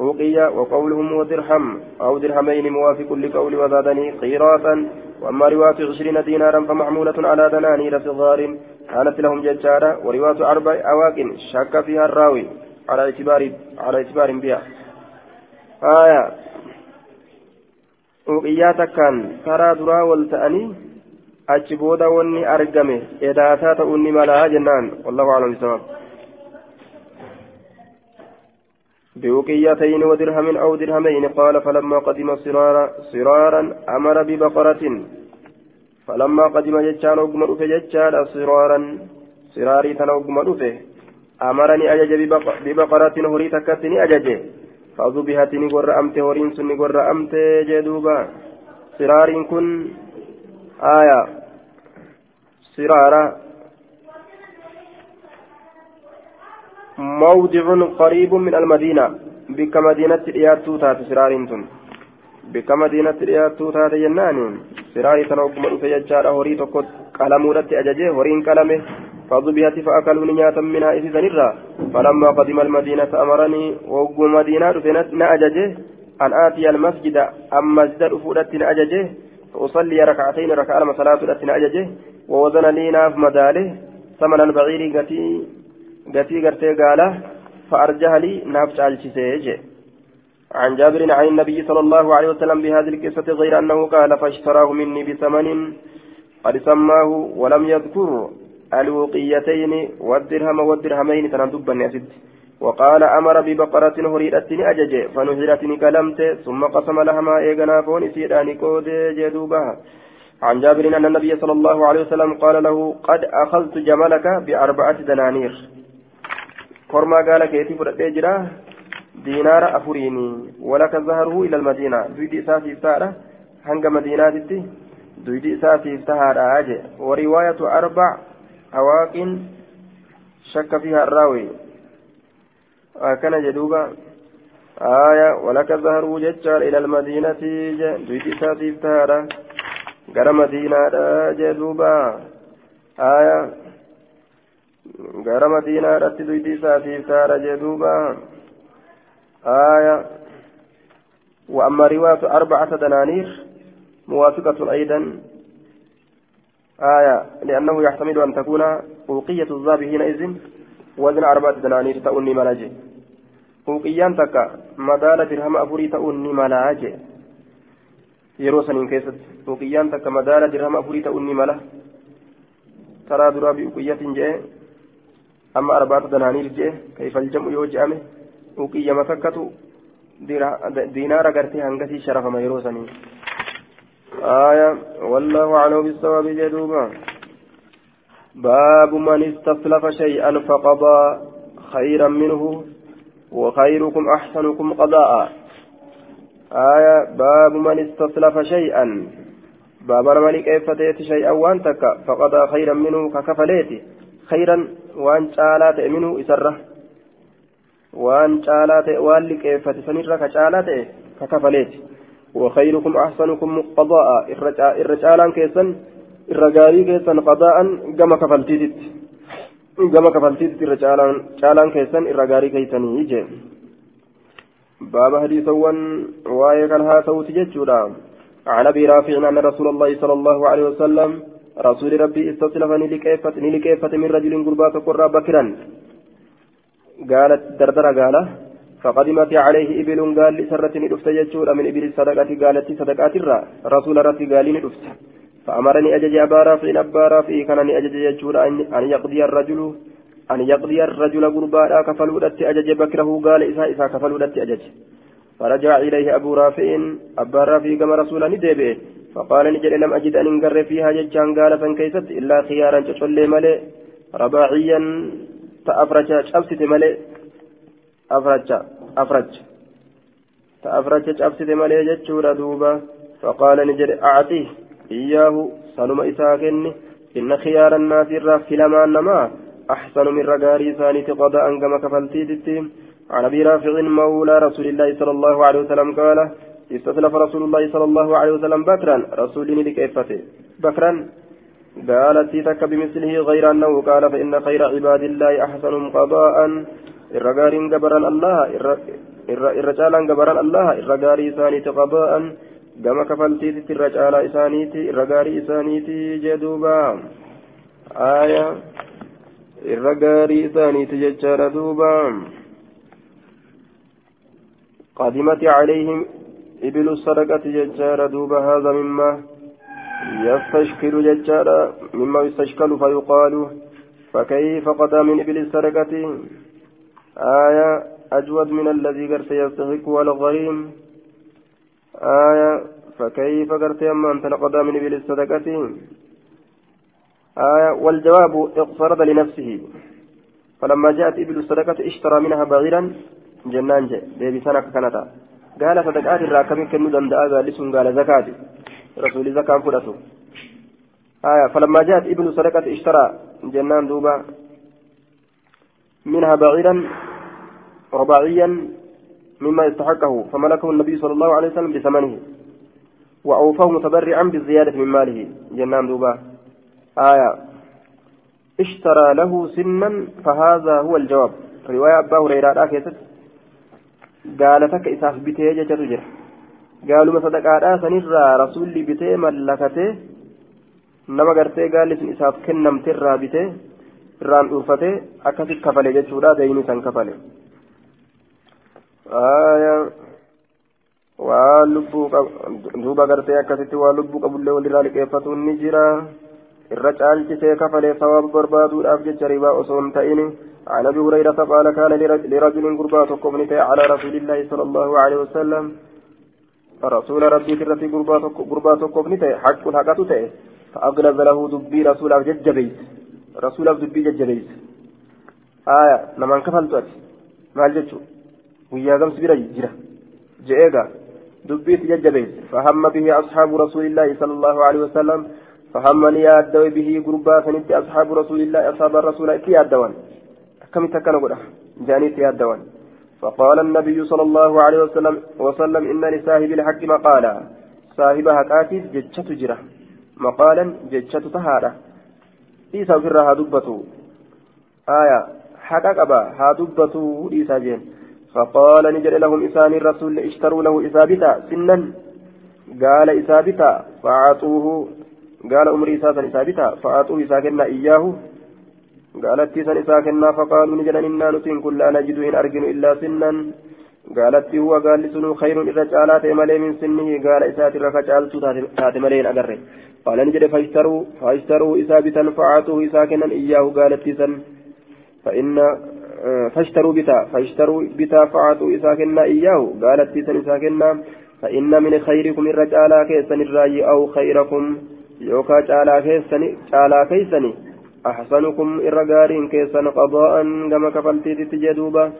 عقية وقولهم ودرهم أو درهمين موافق لقول وزادني قيراطا. وأما رواية عشرين دينارا فمعمولة على دنانير صغار كانت لهم ججارة ورواية أربع أواق شك فيها الراوي على اعتبار على اعتبار بها. آية. عقيات كان ترى درا والتأني achi booda wanni argame edaataa ta'uun ni malaa jennaan. Wallahu aclam bisawaab. بوقيتين ودرهم أو درهمين قال فلما قدم صرارا صرارا أمر ببقرة فلما قدم جتان أقم رفه جتان صرارا صراري تنا أقم أمرني أجج ببقرة هري تكتني فذبحتني قر أمت هورين سني قر أمت جدوبا صرار كن آية. صرارا موضع قريب من المدينة. بك مدينة رياتو تات صرار تن. بك مدينة رياتو تات جنان صرار تنوكم رفع ججار هوري تقود قلمودت أججه هورين قلمه. فضبهت فأكلوا نياتا منها إذ زنرا فلما قدم المدينة أمرني وقو مدينة نأججه أن آتي المسجد أم مسجد أفودت نأججه فأصلي ركعتين ركع لما صلاة نأججه ووزن لي ناف مداله. ثمن البعير قتي قتي قرتي قاله. فأرجه لي ناف تعالشي عن جابر عن النبي صلى الله عليه وسلم بهذه القصة غير أنه قال فاشتراه مني بثمن قد سماه ولم يذكر الوقيتين والدرهم والدرهمين تندب الناس وقال أمر ببقرة هريرة أجج فنهرت كلمت ثم قسم لها ما إيغنا فون سيداني كود جدوبها عن جابر أن النبي صلى الله عليه وسلم قال له قد أخذت جملك بأربعة دنانير. كرما قال كيتي فرد دينار أفريني ولك ظهره إلى المدينة. دويدي إساسي فتارة هنگ مدينة دويدي إساسي فتارة ورواية أربع أواق شك فيها الراوي. كان جدوبا آية ولك ظهر ججال إلى المدينة دويت ساتيف تارا غير مدينة جدوبا آية غير مدينة رت دويت ساتيف جدوبا آية وأما رواية أربعة دنانير موافقة أيضا. آية لأنه يحتمل أن تكون أوقية الذهب حينئذ وزن أربعة دنانير تأني ملاجئ أوقيان تكا مدال درهم أفوري تأني keessatti uqiyyaan takka madaala dirhama afurii ta'uun ni mala taraa duraa bi uqiyyatiin je'e amma arbaata danaaniir je'e kaifal jam'u yoo je'ame uqiyyama takkatu diinaara gartee hangasii sharafama yeroo sanii آية والله أعلم بالصواب جدوبا. باب من استسلف شيئا فقضى خيرا منه وخيركم أحسنكم قضاء. آية باب من استسلف شيئا. باب من كيف تيت شيئا وانتك فقضى خيرا منه ككفليت خيرا وأن شالات منه إسرة. وأن شالات وأن لكيف تسنر كشالات ككفليت وخيركم أحسنكم قضاء. الرجالان كيسن الرجالي كيسن قضاء كما كفلتيت كما كفلتيت الرجالان كيسن الرجالي كيسن يجي. باب حديث واي كان ها صوت ججودا عن أبي رافع أن رسول الله صلى الله عليه وسلم رسول ربي استسلفني لكيفة لكيفة من رجل قربات قرى بكرا. قالت دردر قاله فقدمت عليه إبل قال لسرة ندفت يجور من إبل الصدقة قالت صدقات الرا. رسول ربي قال ندفت. فأمرني أجج أبا رافع أبا رافع كان أجج يجور أن يقضي الرجل أن يقضي الرجل قرباء كفلودت أجج بكره قال إسا إسا كفلودت أجج. فرجع إليه أبو رافع. أبا رافع كما رسول ندبه. فقال نجل لم أجد أن انقر فيها ججان قال فانكيست إلا خيارا تشلي ملئ رباعيا تأفرج شبست ملئ أفرج أفرج فأفرج أبسط مالي جتشورا دوبا فقال نجد أعطيه إياه سلم إساكن إن خيار الناس الرف لما نما أحسن من رقاري ثاني قضاء كما كفلتي تتيم عن أبي رافع مولى رسول الله صلى الله عليه وسلم قال استسلف رسول الله صلى الله عليه وسلم بكرا رسولني لكيفته بكرا قالت تك بمثله غير أنه قال فإن خير عباد الله أحسنهم قضاء irra gaariin gabaran allah irra caalaan gabaran allah irra gaarii isaaniiti qadaa'an gama kafaltiititti irra caalaa isaaniiti irra gaarii isaaniiti jee duuba aya irra gaarii isaaniiti jechaadha duuba قدمت عليهم إبل الصدقة ججارة دوب هذا مما يستشكل ججارة مما يستشكل فيقال فكيف قضى من إبل الصدقة آية أجود من الذي قرت يستحق والغريم آية فكيف قرت أما أنت لقد من بالصدقة آية والجواب اقترض لنفسه. فلما جاءت إبل الصدقة اشترى منها بعيرا جنان جاء بيبي سنة كانتا قال صدقات الراكم كنو دنداء قال قال زكاة. رسول زكاة فلته آية فلما جاءت ابن صدقة اشترى جنان دوبا. منها بعيرا رباعيا مما يستحقه فملكه النبي صلى الله عليه وسلم بثمنه وأوفاه متبرعا بالزيادة من ماله. جنان دوبا آية. اشترى له سنا فهذا هو الجواب. رواية أبا هريرة كيست. قال تك إساف بتيه جتر جر. قالوا ما صدقاء سنرى رسول بتيه ملكته. nama gartee gaalli sun isaaf kennamte irraa bitee irraan dhuunfatee akkasitti kafale jechuudha deeyni san kafale waan lubbuu duuba gartee akkasitti waan lubbuu qabullee walirraa liqeeffatuun ni jira irra caalchisee kafalee sawaaba barbaaduudhaaf jecha ribaa osoo hin ta'in عن ابي هريره قال كان لرجل قربا تقوم على رسول الله صلى الله عليه وسلم رسول ربي ترتي قربا تقوم حق حقته فأغلظ له دبي رسول ججبيت رسول دبي ججبيت آية نمان كفلت أتي maal jechuun guyyaa gamsi bira jira je'eega dubbiitti jajjabeesse fahamma bihi asxaabu rasuulillaahi sala allahu alehi wasalam fahamma ni yaaddawe bihi gurbaa sanitti asxaabu rasuulillaahi asxaaba rasuula itti yaaddawan akkamitti akkana godha jaaniitti yaaddawan فقال النبي صلى الله عليه وسلم وسلم إن لصاحب الحق مقالا صاحب حقاتي جتشت جرة مقالا جتشت تهارة إيسا فرها دبته آية حقا قبا ها دبته إيسا جين فقال نجد لهم إسان الرسول اشتروا له إسابتا سنا قال إسابتا فأعطوه قال أمري إساسا إسابتا فأعطوه إساكنا إياه قالت تيسا إساكنا فقالوا نجد إنا نتين كل لا نجد إن أرجن إلا سنا قالت هو قال لسنو خير إذا جعلت ملي من سنه قال إسات الركجالت تات ملين أقره قال نجد فاشتروا فاشتروا إسابتا فأعطوه إساكنا إياه قالت تيسا فإن فاشتروا بتا فاشتروا بتا فعطوا إساكنا إياه قالت تيسن إساكنا فإن من خيركم الرجال كيسن الرأي أو خيركم يوكا جالا كيسن جالا كيسن أحسنكم الرجارين كيسن قضاء كما كفلتي تجدوبا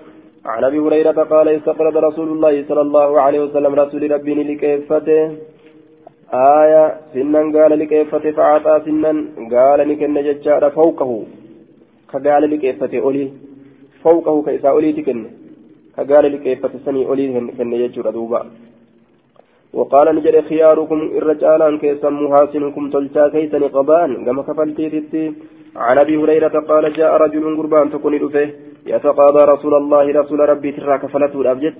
عن أبي هريرة قال استقرض رسول الله صلى الله عليه وسلم رسول ربي لكيفته. آية سنا قال لكيفته فعطى سنا قال لكن ججار فوقه. كقال لكيفته أولي. فوقه كيسا أولي تكن. كقال لكيفته سني أولي كن يجر دوبا. وقال نجد خياركم الرجالان كيسا محاسنكم تلتا كيسا قبان كما كفلتي عن أبي هريرة قال جاء رجل قربان تكون رفه يتقاضى رسول الله رسول ربي ترى كفلته الابجد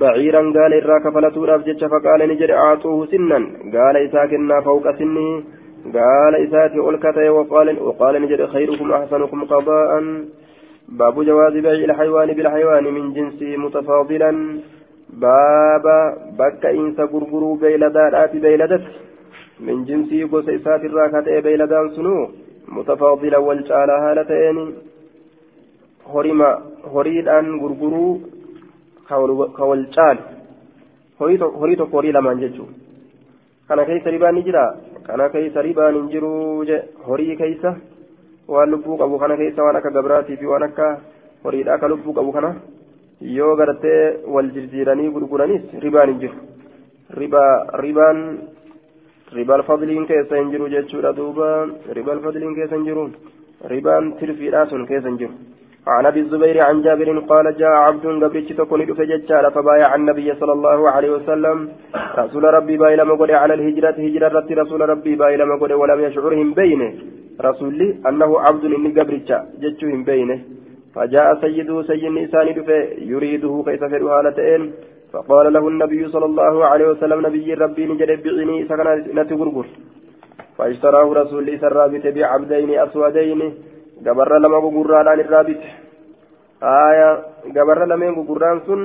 بعيرا قال إرى كفلته الابجد فقال نجد أعطوه سنا. قال إساكنا فوق سنه قال إساتي ألكته وقال وقال نجد خيركم أحسنكم قضاء. باب جواز بيع الحيوان بالحيوان من جنس متفاضلا. باب بك إنس غرغرو بيلدات بيلدت من جنس قوس إسات الراكات بيلدان سنو متفاضلا والجال هالتين هرما هريدان غرغرو كوالجال هريتو هوري لمان ججو kana keessa ribaan ni jira kana keessa ribaan hin jiru je horii keessa waan lubbuu qabu kana keessa waan akka gabraatii fi waan akka horiidha akka lubbuu qabu kana yoo gartee wal jirjiiranii gurguranis ribaan hin jiru ribaa ribaan ribaal fadliin keessa hin jiru jechuudha duuba ribaal fadliin keessa hin jiru ribaan tirfiidhaa sun keessa hin jiru عن ابي الزبير عن جابر قال جاء عبد قبلت تكون فججال فبايع النبي صلى الله عليه وسلم رسول ربي بايل مقول على الهجرة هجرة رسول ربي بايل مقول ولم يشعرهم بينه رسولي أنه عبد إني قبلت جتشهم بينه فجاء سيده سيد إنسان يريده كيف في هالتين فقال له النبي صلى الله عليه وسلم نبي ربي نجد بعيني سكن نتغرغر فاشتراه رسول سرابت بعبدين أسودين. gugurraadhaan irraa bite aya gabarra lameen gugurraan sun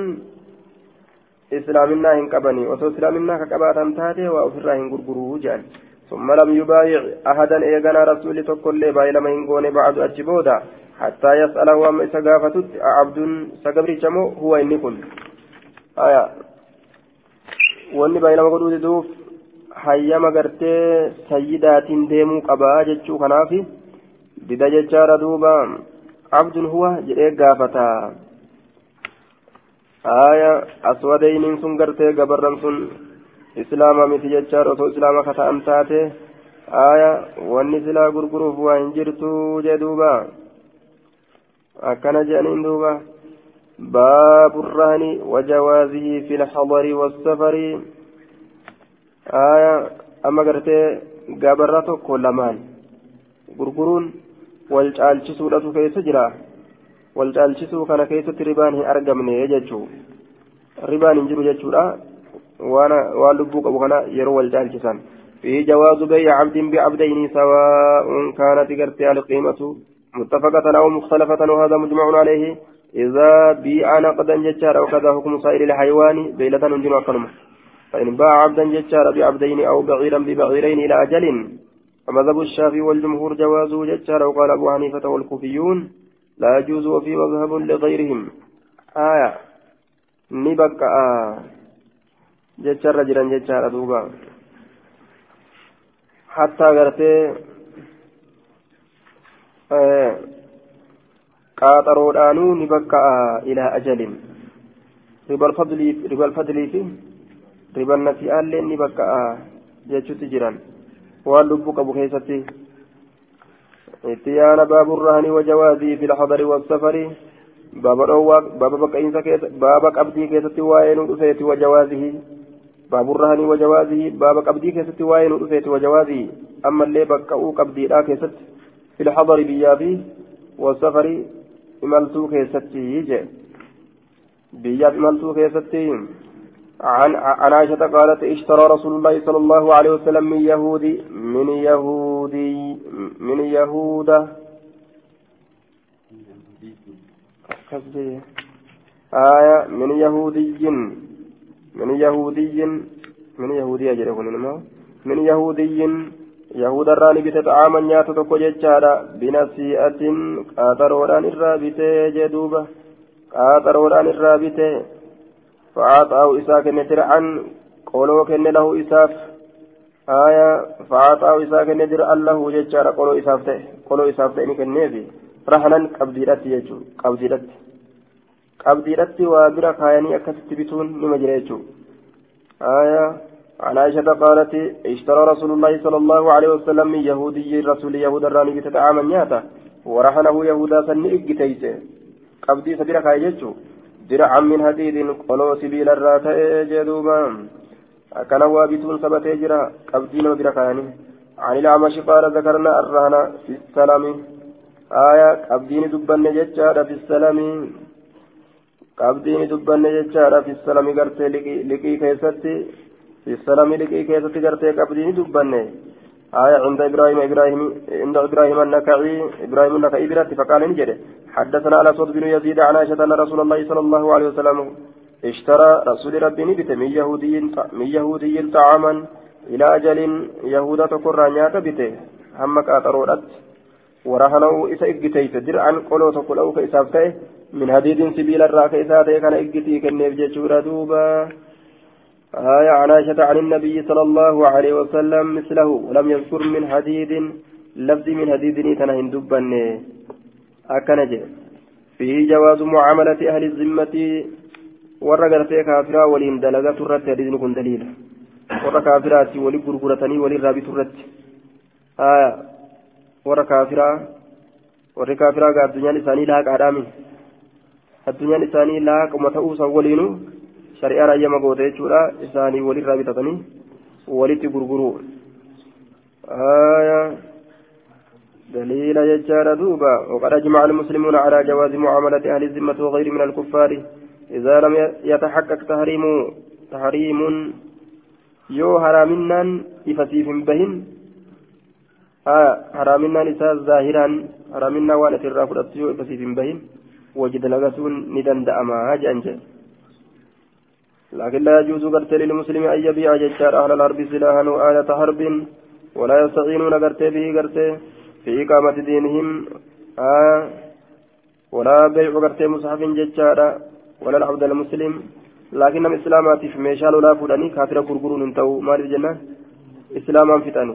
islaaminaa hin qabanii osoo islaaminaa ka qabaatan taate waa ofirraa hin gurguruu jedhan ثم لم يبايع أحدا إيغانا رسول تقول لي باي لما هنقوني بعد أجبودا. حتى يسأله أما إذا قافتت عبد سقبري جمو هو إني كن آية wanni baay'inama godhuu diduuf hayyama gartee sayyidaatiin deemuu qabaa jechuu kanaaf dida jechaadha duuba abdun huwa jedhee gaafata aya aswadayniin sun gartee gabarran sun islaama miti jechaadha osoo islaama kata'an taate aya wanni silaa gurguruuf waa hin jirtu jee duuba akkana jedhaniin duuba. باب الرهن وجوازه في الحضر والسفر آية أما قرأت قابرته كل مان غرغرون والجالشسو لتو كيس جرا والجالشسو كان كيس ربان أرقمني يججو ربان انجرو ججو وأنا واللبوك أبو كان يرو والجالشسان في جواز بيع عبد بعبدين سواء كانت قرأت القيمة متفقة أو مختلفة وهذا مجمع عليه. إذا بيع نقدا ججار وكذا حكم سائر الحيوان بيلة نجم أكنم فإن باع عبدا ججار بعبدين أو بعيرا ببعيرين إلى أجل فمذهب الشافعي والجمهور جوازه ججار وقال أبو حنيفة والكوفيون لا يجوز وفي مذهب لغيرهم. آية. نبقى آه. ججار رجلا ججار دوبا. حتى قرتي qaaxaroodhaanuu ni bakka'a ilaa ajalin ribal fadlii fi ribal nasi'aallee ni bakka'a jechuutti jiran waan lubbuu qabu keessatti itti yaana baaburraani wajawaazii fi lxadari wasafari baaba dhoowwaa baaba baqqa'iinsa keessa baaba qabdii keessatti waa'ee nu dhufeeti wajawaazii baaburraani wajawaazii baaba qabdii keessatti waa'ee nu dhufeeti wajawaazii ammallee baqqa'uu qabdiidhaa keessatti fi biyyaa fi wasafari imaltuu keessatti je biyyaaf imaltuu keessatti عن عن عائشة قالت اشترى رسول الله صلى الله عليه وسلم من يهودي من يهودي من يهودة. آية من يهودي. من يهودي. من يهودي أجل من يهودي. Yahuda irraa ni bite xa'aaman nyaata tokko jechaadha. Binasii'atin qaaxaroodhaan irraa bitee jee duuba. Qaaxaroodhaan irraa bite. Fa'aaxaa'u isaa kenne dir'an qoloo kenne lahu isaaf. Aya fa'aaxaa'u isaa kenne dir'an lahu jechaadha qoloo isaaf ta'e. Qoloo isaaf ta'e ni kenneefi. Rahanan qabdiidhatti jechuu qabdiidhatti. Qabdiidhatti waa bira kaayanii akkasitti bituun nima jira jechuu. Aya عن عائشة قالت اشترى رسول الله صلى الله عليه وسلم من يهودي رسول يهود الراني بتتعامل نياتا ورهنه يهودا سن إجتيت قبدي سبيل خايجتشو درعا من حديد قلو سبيل الرات جدوبا. أكن وابتون سبت جرا قبدين وبركاني عن الأعمش قال ذكرنا الرهن في السلام. آية قبدين دبن جتشارا في السلام. قبدين دبن جتشارا في السلام قرتي لقي كيستي في السلام لكي كيف تجرتي قبلين دبني آية عند إبراهيم إبراهيم عند إبراهيم النكعي إبراهيم النكعي برات فقال نجد حدثنا على صوت بن يزيد عن عائشة أن رسول الله صلى الله عليه وسلم اشترى رسول ربي نبت من يهودي من يهودي طعاما إلى أجل يهودا تقر نيات بته همك أترودت ورهنوا إسا إجتيت درعا قلو تقلو كإسافته من هديد سبيل الراك إساته كان إجتي كنيف جيشورا دوبا آية عن عائشة عن النبي صلى الله عليه وسلم مثله ولم يذكر من حديد لفظ من حديد تنهن دبا أكنج فيه جواز معاملة أهل الذمة ورقل في كافرا ولين دلغة الرت حديث كن دليل. ورا كافرات ولي الرت آية. ورا كافرا ورا الدنيا لساني لاك آدامي. الدنيا لساني لاك ومتأوسا ولينو. Shari'aa rayyama goote jechuudha. Isaanii walirraa bitatanii walitti gurguruu. دليل يجار دوبا وقد أجمع المسلمون على جواز معاملة أهل الذمة وغير من الكفار إذا لم يتحقق تحريم تحريم يو حرامنا إفسيف بهن آه حرامنا نساء ظاهرا حرامنا وأنا ترافضت يو إفسيف بهن وجد لغسون ندن دأما هاج أنجل لكن لا يجوز قرت للمسلم أن يبيع ججار أهل الحرب سلاحا وآلة حرب. ولا يستعينون قرت به قرت في إقامة دينهم. آه. ولا بيع غرتي مصحف ججارا ولا العبد المسلم. لكن نم إسلاماتي في ميشال ولا فلاني كافر غرغرون انتو. مال الجنة إسلاما فتاني.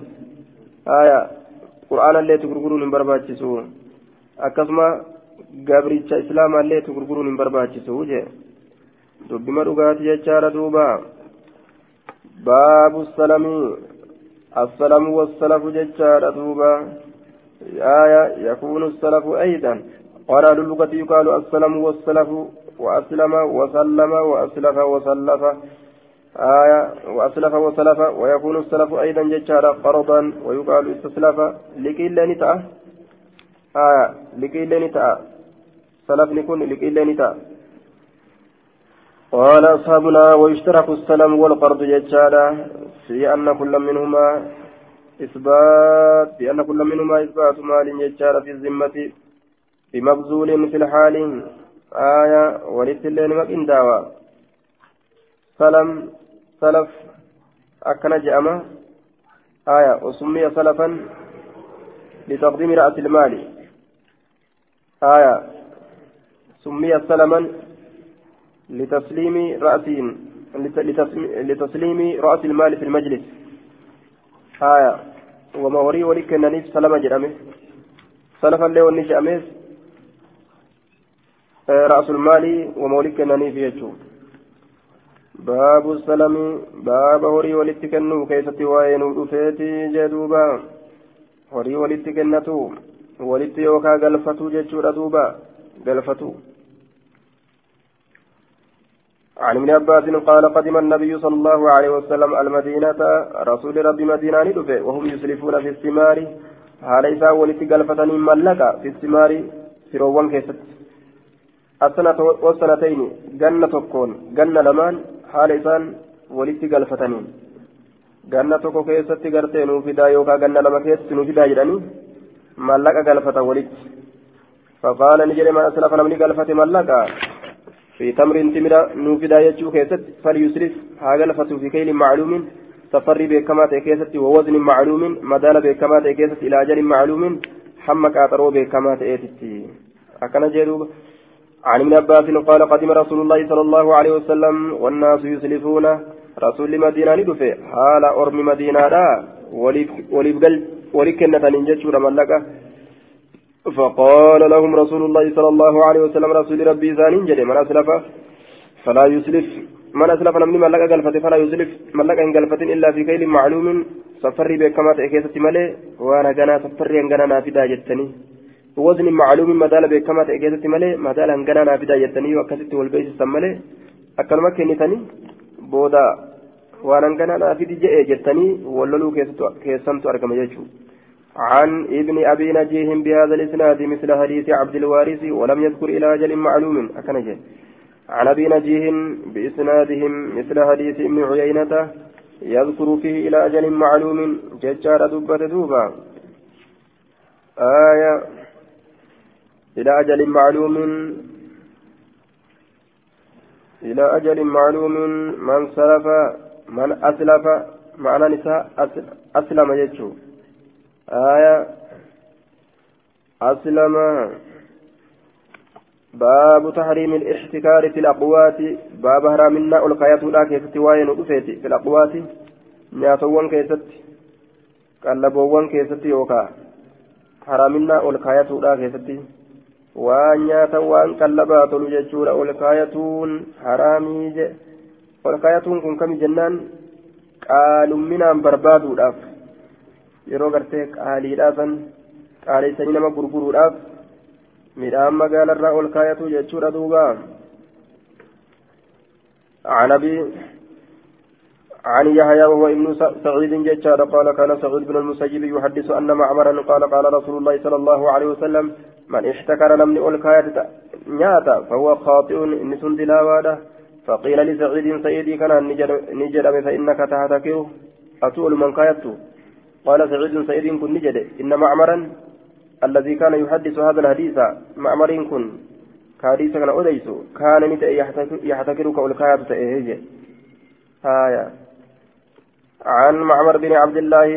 آية. قرآن اللي تغرغرون من برباچسو أكسما islaamaa illee itti gurguruun hin barbaachisu jee dubbima dhugaati jechaadha duuba. Baabu salamii assalamu wassalafu jechaadha duuba. آية يكون السلف أيضا قال أهل اللغة يقال السلم والسلف وأسلم وسلم وأسلف وسلف آية وأسلف وسلف ويكون السلف أيضا ججارا قرضا ويقال استسلف لكي لنتا آية لكي لنتا سلفني كن لكي لنتا قال أصحابنا ويشترك السلم والقرض ججارا في أن كل منهما إثبات بأن كل منهما إثبات مال ججارا في الذمة بمبذول في الحال. آية ولدت اللين مكين داوى سلم سلف أكن جأمة. آية وسمي سلفا لتقديم رأس المال. آية سمي سلما لتسليم رأسهم لتسليم رأس المال في المجلس. آية. وما وري ولي كنانيف سلم جرمه سلفا له ونجأمه رأس المال ومولي كنانيف يجوه باب السلام باب هوري ولتكنو كيست وين ودفيتي جدوبا. هوري ولتكنتو ولت يوكا غلفتو جدوبا دوبا غلفتو. عن ابن عباس قال قدم النبي صلى الله عليه وسلم المدينة رسول ربي مدينة ندفه وهم يسلفون في الثمار isaa walitti galfatanii mallaqa fi simaari firoowwan keessatti assanata wasanatayni ganna tokkoon ganna lamaan haala isaan walitti galfataniin ganna tokko keessatti gartee nuu fidaa yookaan ganna lama keessatti nuu fidaa jedhanii mallaqa galfatan walitti faqaala ni jedhe mana في تمر تمر نوفدا يجو كيست فليسرف ها galfatu في كيل معلوم سفري بكما تكيست ووزن معلوم مدال بكما تكيست إلى أجل معلوم حمك أطرو بكما تأتي أكن جدوب عن ابن عباس قال قدم رسول الله صلى الله عليه وسلم والناس يسلفون رسول مدينة ندفع. حال أرم مدينة لا ولف كنة ننجتشور ملكة فقال لهم رسول الله صلى الله عليه وسلم رسول ربي ثاني جري من أسلف؟ فلا يسلف. من أسلف نمني ملكة قلفة فلا يسلف. ملكة إن قلفة إلا في كيل معلوم. سفري بكما تأكيسة ملي وأنا قنا سفري أن قنا نافدا جتني. وزن معلوم مدال بكما تأكيدت ملي مدال هنغنا نافدا يتني وكست والبيس سملي. أكلمة كنتني بودا. hangana naafidi je'e jettanii walloluu keessantu argama jechuudha عن ابن أبي نجيه بهذا الإسناد مثل حديث عبد الوارث ولم يذكر إلى أجل معلوم. أكنجه عن أبي نجيه بإسنادهم مثل حديث ابن عيينة يذكر فيه إلى أجل معلوم. ججار دبة دوبا آية إلى أجل معلوم. إلى أجل معلوم من سلف من أسلف معنى نساء أسلم يجو. آية أسلم باب تحريم الاحتكار في الأقوات باب هرامنا القيات لا كيست وين في الأقوات نياتوان كيست قلبوان كيست يوكا haraminaa ol kaayatuudha keessatti waan nyaatan waan qallabaa tolu jechuudha ol kaayatuun haraamii je ol kaayatuun kun kami jennaan qaalumminaan barbaaduudhaaf yeroo gartee qaaliidhaasan qaaleessanii nama gurguruudhaaf midhaan magaalarraa ol kaayatu jechuudha duuba. عن أبي عن يحيى وهو ابن سعيد ججار قال كان سعيد بن المسيب يحدث أن معمرا قال قال رسول الله صلى الله عليه وسلم من احتكر لمن ألكاية نياتا فهو خاطئ إن سندلاواده فقيل لسعيد سيدي كان نجد فإنك تهتكر أتول من كايته قال سعيد سيد كن نجد. إن معمرا الذي كان يحدث هذا الحديث معمر كن. كحديث كان أديس كان نتأ يحتكر كألكاية تأهيجه آية. عن معمر بن عبد الله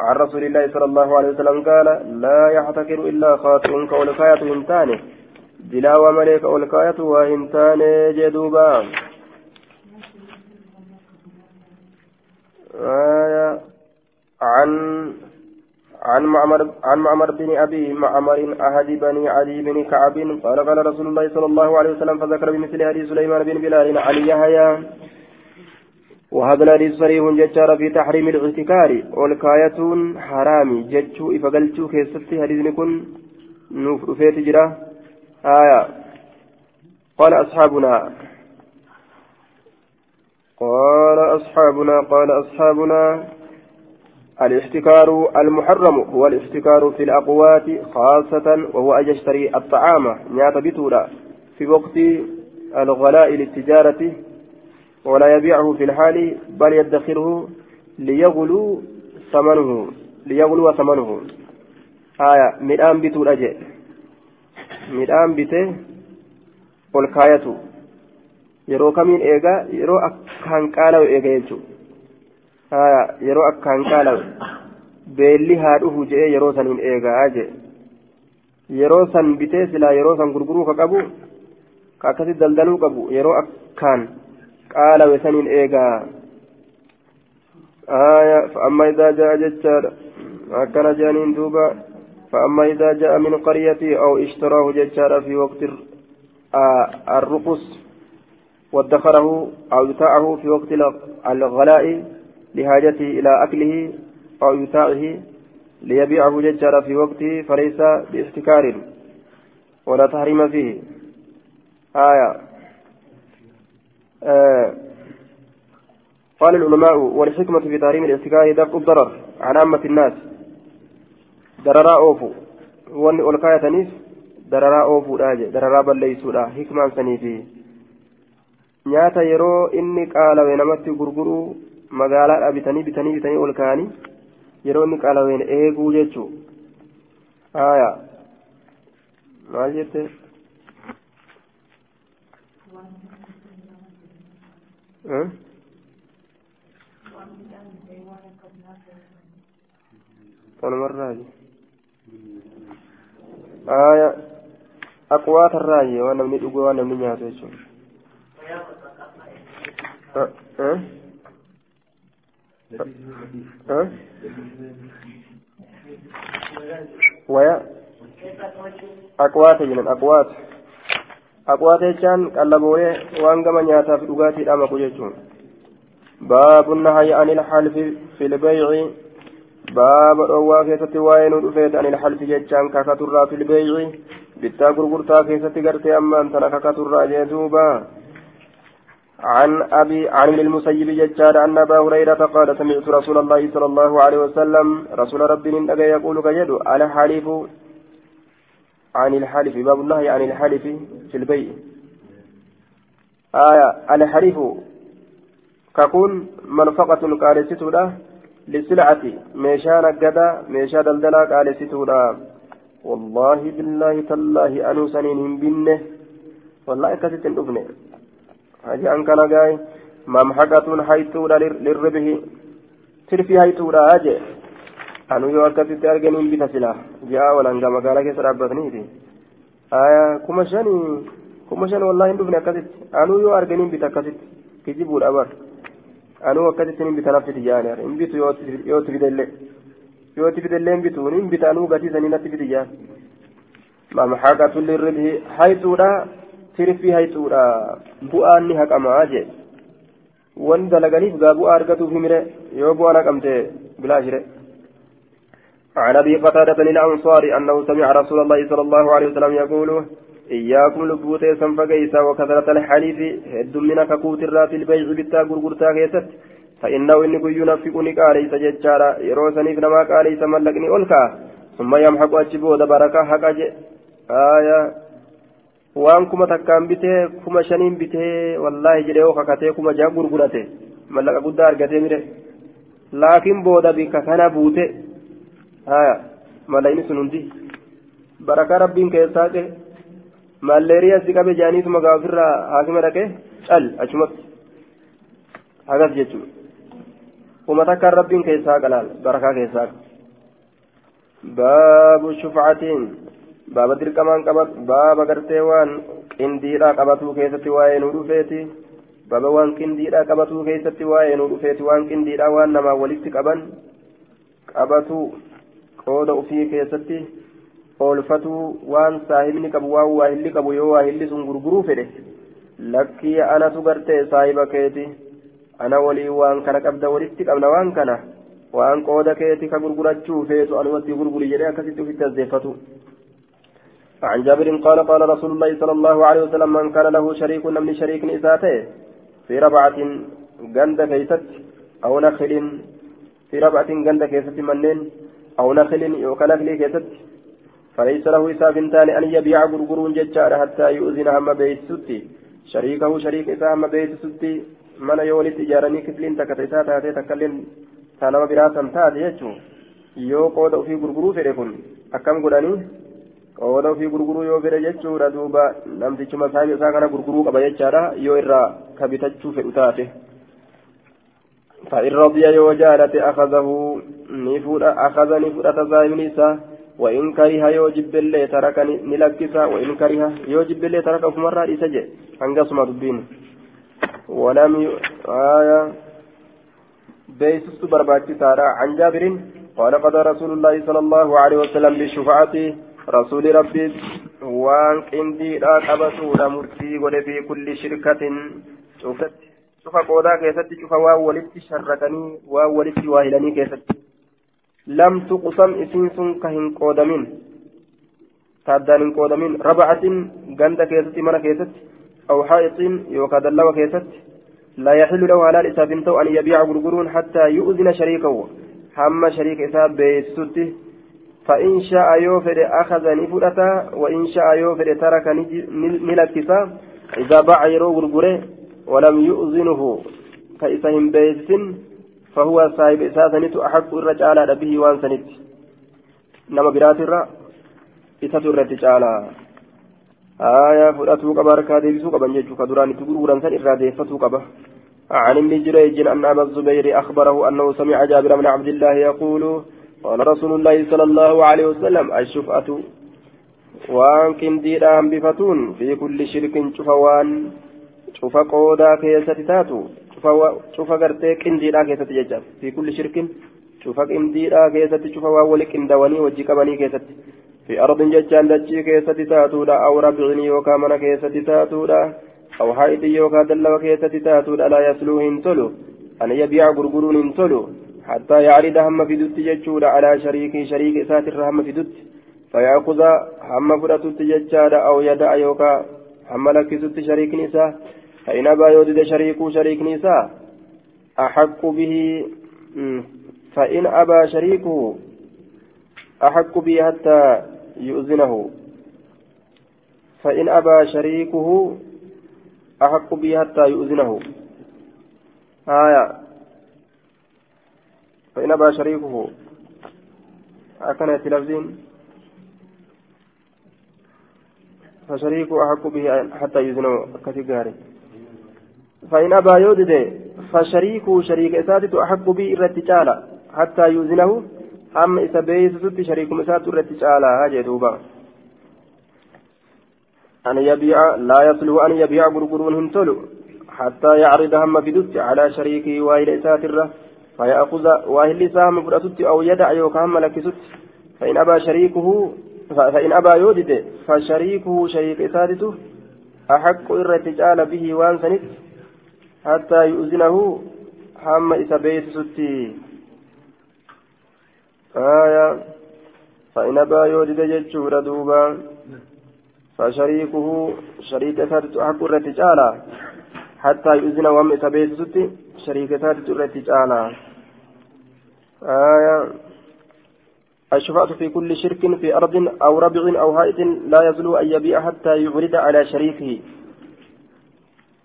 عن رسول الله صلى الله عليه وسلم قال لا يحتكر إلا خاطئ كولكاية إنسان dilaawa malee ka ol kaayatu waa hin taane jee duuba عن عن معمر عن معمر بن أبي معمر أحد بني علي بن كعب قال قال رسول الله صلى الله عليه وسلم فذكر بمثل حديث سليمان بن بلال علي يحيى. وهذا الحديث صريح ججار في تحريم الاغتكار والكاية حرام ججو إفقلتو كيستي حديث نكون نفيت جرا. آية. قال أصحابنا. قال أصحابنا قال أصحابنا. الاحتكار المحرم هو الاحتكار في الأقوات خاصة وهو أن يشتري الطعام نيات بتولا في وقت الغلاء للتجارة ولا يبيعه في الحال بل يدخره ليغلو ثمنه ليغلو ثمنه. آية مدام بتولا جي. مدام بته والكاية. yeroo kamiin eegaa yeroo akkaan qaalawu eega jechuudha yeroo akkaan qaalawe beelli haa dhufu jedhee yeroo san hin eegaa jee yeroo san bitee silaa yeroo san gurguruu ka qabu ka akkasi daldaluu qabu yeroo akkaan qaalawe san hin eegaa فأما إذا جاء ججار أكن جانين دوبا فأما إذا جاء من قرية أو اشتراه ججار في وقت الرقص وادخره أو يتاعه في وقت الغلاء لحاجته إلى أكله أو إمتاعه ليبيعه ججار في وقته فليس باحتكار. ولا تحريم فيه. آية. آه. قال العلماء والحكمة في تحريم الاحتكار دفع الضرر عن عامة الناس. دررا أوفو. وأن أولكاية تنيس دررا أوفو داجة دررا بل ليسودا حكمة سنيفي. nyaata yeroo inni qaalawe namatti gurguruu magaalaadha bitanii bitanii bitanii ol ka'anii yeroo inni qalaween eeguu jechuu haya maal jette kanumarraaji haya aqwaatarraaji waan namni dhugu waan namni nyaatu jechuudha ها ويا أقوات جنن أقوات أقوات جان قلبوني وان كما نياتا في دغاتي داما كوجيتون باب النهي عن الحلف في البيع باب روا كيستي واين دفيت عن الحلف جان كاكاتورا في البيع بتا غرغرتا كيستي غرتي اما انت كاكاتورا جيتوبا عن أبي عن المسيب ججار أن أبا هريرة قال سمعت رسول الله صلى الله عليه وسلم رسول ربي من يقول كجد على حليف عن الحلف باب الله عن الحلف في البيع. آية الحلف ككون منفقة قال ستولا للسلعة ميشا نقدا ميشا دلدلا قال ستولا والله بالله تالله أنو سنين بنه. والله كتت الأبنه haji an kana gaay mamhaqatun haytuudha lirribihi tirfii haytuudha jee anu yoo akkasitti arganiin bita silaa ji'a walanga magaalaa keessa dhaabbataniiti kuma shani kuma shan wallahi hin dhufne akkasitti anuu yoo arganiin bita akkasitti kijibuudha bar anuu akkasitti hin bita naftiti jaani hin bitu yoo ti fidellee yoo ti fidellee hin bitu hin bita anuu gatii sanii natti fiti jaan mamhaqatun lirribihi haytuudha tirfii hayxuudha bu'aan ni haqamaa jee. Wanni dalaganiif gaa bu'aa argatuuf himire yoo bu'aan haqamte bilaashire عن ابي قتادة الانصاري انه سمع رسول الله صلى الله عليه وسلم يقول اياكم لبوت سنفقيسا وكثرة الحليف هد من ككوت الرات البيع بالتا غرغرتا كيست فانه ان كن ينفقني قال ليس ججارا يروسني فنما قال ليس ملكني الكا ثم يمحق اجبود بركه حق آية waan kuma takkaan bitee kuma shaniin bitee wallaahi jedhee oo kakatee kuma jaa gurgurate mallaqa guddaa argatee mire. Laakiin booda bika kana buute haya mallayni sun hundi. Barakaa rabbiin keessaa qe malleeriyaa si qabe jaaniituma gaa ofirraa haakima dhaqee cal achumatti. Hagas jechuudha. Kuma takkaan rabbiin keessaa qalaal barakaa keessaa. Baabu shufcatiin baaba dirqamaan qabat baaba gartee waan qindiidhaa qabatuu keessatti waa'ee nu dhufeeti baaba waan qindiidhaa qabatuu keessatti waa'ee nu dhufeeti waan qindiidhaa waan namaa walitti qaban qabatuu qooda ufii keessatti oolfatuu waan saahibni qabu waan waahilli qabu yoo waahilli sun gurguruu fedhe lakkii anatu gartee saahiba keeti ana walii waan kana qabda walitti qabna waan kana waan qooda keeti ka gurgurachuu feetu anumatti gurguri jedhee akkasitti ufitti azzeeffatu عن جابر قال قال رسول الله صلى الله عليه وسلم من كان له شريك من شريك إساته في ربعة جند كيست أو نخل في ربعة جند كيست منين أو نخل يوكا نخل كيست فليس له إساف تاني أن يبيع غرغرون ججار حتى يؤذن هم بيت ستي شريكه شريك إسا هم بيت ستي من يولي تجارني كفلين تكتيسا تاتي تكلين تانما براسا تاتي يجو. ofii gurguruu fedhe kun akkam godhanii qooda ofii gurguruu yoo fedhe jechuudha duuba. Namtichuma saahiba isaa kana gurguruu qaba jechaadha. Yoo irraa ka bitachuu fedhu taate. فإن رضي يوجالة أخذه نفود أخذ نفود نساء وإن كره يوجب اللي ترك نلكسا وإن كره يوجب اللي ترك في مرة إسجي أنقسم الدين ولم ي... آية بيسس برباكي سارة عن جابر قال قضى رسول الله صلى الله عليه وسلم بالشفاعة رسول ربي وان قندي لا قبسوا مرتي في كل شركة. شوفت شوف قودا كيست شوف واو ولدت شركني واو ولدت واهلني كيست لم تقسم اسنس كهن قودمين. تادان قودمين. ربعة غند كيست من كيست أو حائط يوكا دلوا كيست لا يحل له على الإسابنتو أن يبيع غرغرون حتى يؤذن شريكه. هم شريك إساب بيستي فإن شاء يوفر أخذ نفلتا وإن شاء يوفر ترك نلكسا إذا باع يرو غرغره ولم يؤذنه فإسهم بيت فهو صاحب إساسنت أحق الرجال به وان سنت نما برات الرا إسات الرجال آية فلاتو قبا ركا ديبسو قبا نجو كدران تقرورا سن إرا ديفتو قبا عن ابن جريج أن أبا الزبير أخبره أنه سمع جابر بن عبد الله يقول قال رسول الله صلى الله عليه وسلم الشفعة وان كنديران بفتون في كل شرك شفوان شوف قودا كيسة تاتو شوف قرتي كنديرا كيسة ججاب في كل شرك شوف كنديرا كيسة شوف واولك اندواني وجيك بني كيسة. في أرض ججان دجي كيسة تاتو أو ربعني وكامنا كيسة تاتو أو حائط يوكا دلوا كيسة تاتو لا يسلو هنتلو أن يبيع غرغرون هنتلو حتى يعرض هم في دت ججود على شريك شريك ساتر هم في دت فيأخذ هم فرأت ججاد أو يدع يوكا هم لكست شريك نساء فإن أبى يودد شريك شريك نساء أحق به فإن أبى شريكه أحق به حتى يؤذنه. فإن أبى شريكه أحق به حتى يؤذنه. آية. فإن أبى شريكه أكنت لفظين فشريكه أحق به حتى يؤذنه كثير فإن أبى يودد. فشريكه شريك إساتة أحق به الرتجالة حتى يؤذنه أم إذا بيست شريك مسات الرتجالة هاجي دوبا. أن يبيع. لا يصلح أن يبيع غرغرون هنتلو حتى يعرض هم بدت على شريكه وإلى إساتره فيأخذ واهل سام فرأتت أو يدع يوكام لكست فإن أبى شريكه فإن أبى يودد فشريكه شريك إسادته أحق الرتجال به وأن سنت. حتى يؤذنه هم إذا بيت ستي آية. فإن أبى يودد جتشور دوبا فشريكه شريك ثالث أحق الرتجال حتى يؤذن وهم إذا بيت ستي شريك ثالث الرتجال آية الشفاعة في كل شرك في أرض أو ربع أو هائط لا يزلو أن يبيع حتى يعرض على شريكه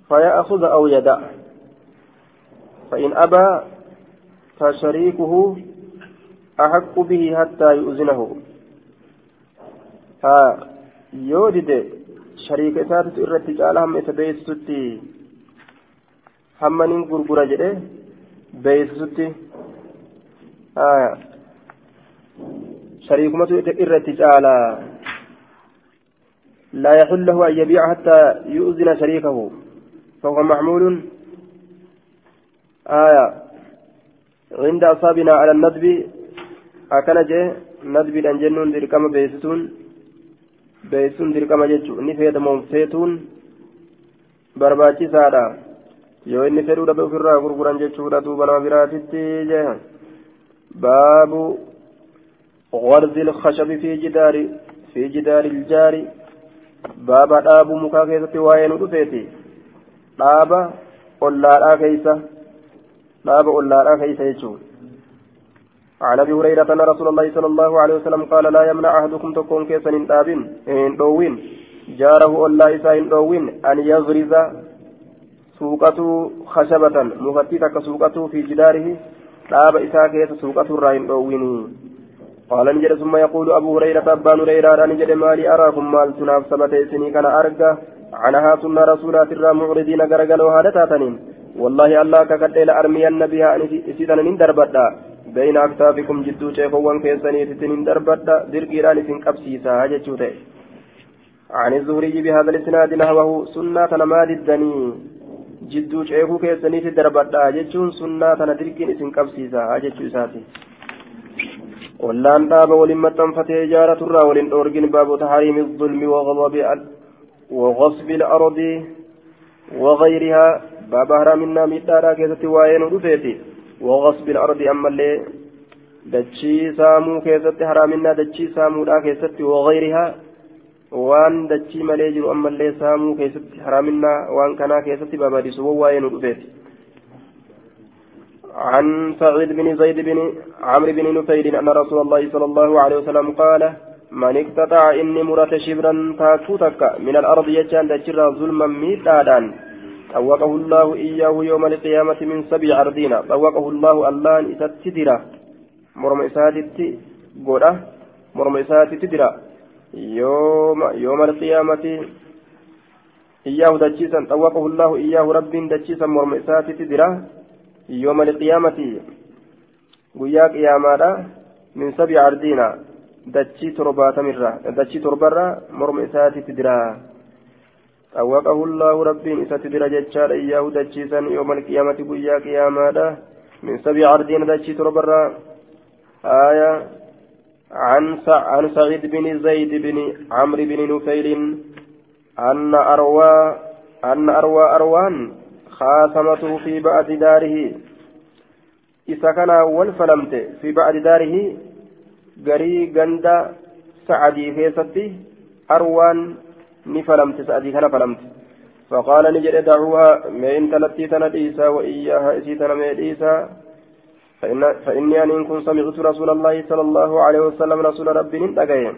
فيأخذ أو يدع فإن أبى فشريكه أحق به حتى يؤذنه ها يودد شريك ساتت إرتي جعل غرغرة جده بيت ستي ها شريكمة إرتي جعل لا يحل له أن يبيع حتى يؤذن شريكه فهو محمول آية عند أصحابنا على الندب أكن جه ندب الأنجنون دركما بيستون بيستون دركما جتشو إني فيدمون فيتون barbaachisaadha. Yoo inni fedhuu dhabe ofirraa gurguran jechuudha duuba nama biraatitti jee baabu غرز الخشب في جدار في جدار الجار بابا دابو مكا كيستي وين رفيتي دابا قلالا كيسا دابا قلالا كيسا يجو عن ابي هريره ان رسول الله صلى الله عليه وسلم قال لا يمنع احدكم تكون كيسا ان دابين ان دوين جاره ألا إسا إن دوين أن يغرز سوقته خشبة مفتتك سوقته في جداره dhaaba isaa keessa suuqatu irraa hin dhoowwinii abuu hurayrata abbaan hurayraadha ni jedhe maalii araakum maaltu naaf sabate isinii kana arga canahaa sunnaa rasuulaatirraa mucridiina garagaloo haadha taataniin wallaahi allah akka kadhee la armiyanna bihaa isiidhan nin darbadha bayna aktaafikum jidduu ceekowwan keessaniif isin hin darbadha dirqiidhaan isin qabsiisaa jechuu ta'e عن الزهري بهذا الاسناد نحوه سنة مال الدني jidduu ceekuu keessaniiti darbadha jechuun sunnaa tana dirqiin isin qabsiisa jechuu isaati wallaan dhaaba waliin maxxanfatee ijaaraturraa waliin dhoorgin baabu tahariimi zulmi وغصب الأرض وغيرها باب هرامنا ميدارا كيستي وين رفيتي وغصب الأرض أما اللي دتشي سامو كيستي هرامنا دتشي سامو لا كيستي وغيرها waan dachii malee jiru ammallee saamuu keessatti haraaminaa waan kanaa keessatti babaadisu waa'ee nu dhufeeti. عن سعيد بن زيد بن عمرو بن نفيل أن رسول الله صلى الله عليه وسلم قال من اقتطع إني مرت شبرا تاكوتك من الأرض يجان دجرا ظلما ميتادا طوقه الله إياه يوم القيامة من سبع أرضين. طوقه الله اللان إتتدرا مرم إساتي قوله مرم إساتي يوم القيامة. إياه دجيسا طوقه الله إياه رب دجيسا مرمئسات تدرا. يوم القيامة. ويا قيامة من سبع أرضينا دجي تربات مرة دجي تربرة مرمئسات تدرا. طوقه الله رب إسا تدرا ججار إياه دجيسا يوم القيامة. ويا قيامة من سبع أرضين دجي تربرة آية عن عن سعيد بن زيد بن عمرو بن نفيل أن أروى أن أروى أروان خاصمته في بعد داره. إذا كان والفلمت في بعد داره قري غندا سعدي كيستي أروان نفلمت سعدي كان فلمت. فقال نجد دعوها ما إن تلتي تنديسا وإياها إسي تنمي فإن فإني أن كنت سمعت رسول الله صلى الله عليه وسلم رسول ربي نتقين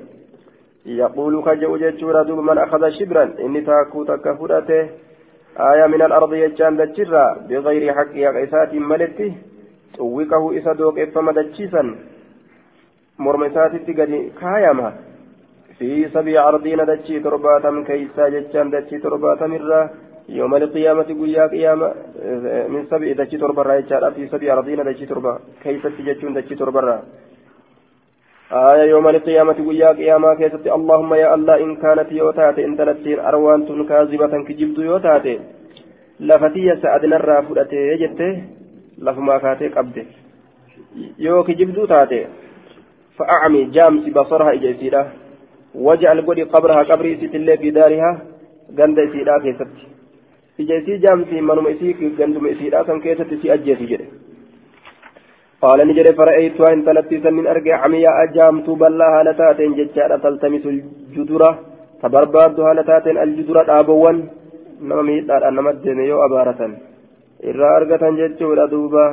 يقول كجو جتشورا دوب من أخذ شبرا. إني تاكو تكفرته. آية من الأرض يجان دجرا بغير حق يقيسات ملتي. طوقه إسا دوق إفما دجيسا مرمسات قد كايما. في سبع أرضين دجي ترباتم كيسا جتشان دجي ترباتم الرّ يوم القيامة قيا قيامة من سبع دجي تربة رايتشارا في سبع أرضين دجي تربة كيف تجتون دجي تربة آية يوم القيامة قيا قيامة كيست اللهم يا الله إن كانت يوتات إن تلتين أروان كاذبة كجبت يوتات لفتي سأدنا الرافدة جت لفما كاتك يو كجبت تاتي فأعمي جامس بصرها إجيسيرا واجعل قولي قبرها قبري ست الله في دارها. غند إسيرا كيستي ija isii jaamsi manuma isii ganduma isiidha kan keessatti si ajjeesi jedhe qaala ni jedhe fara'eeytu intalattii sannin arge camiyaa jaamtuu bal'aa haala taateen jechaadha taltamisu judura ta barbaaddu haala taateen aljudura dhaabowwan nama miidhaadhaan nama deeme yoo abaaratan irraa argatan jechuudha duuba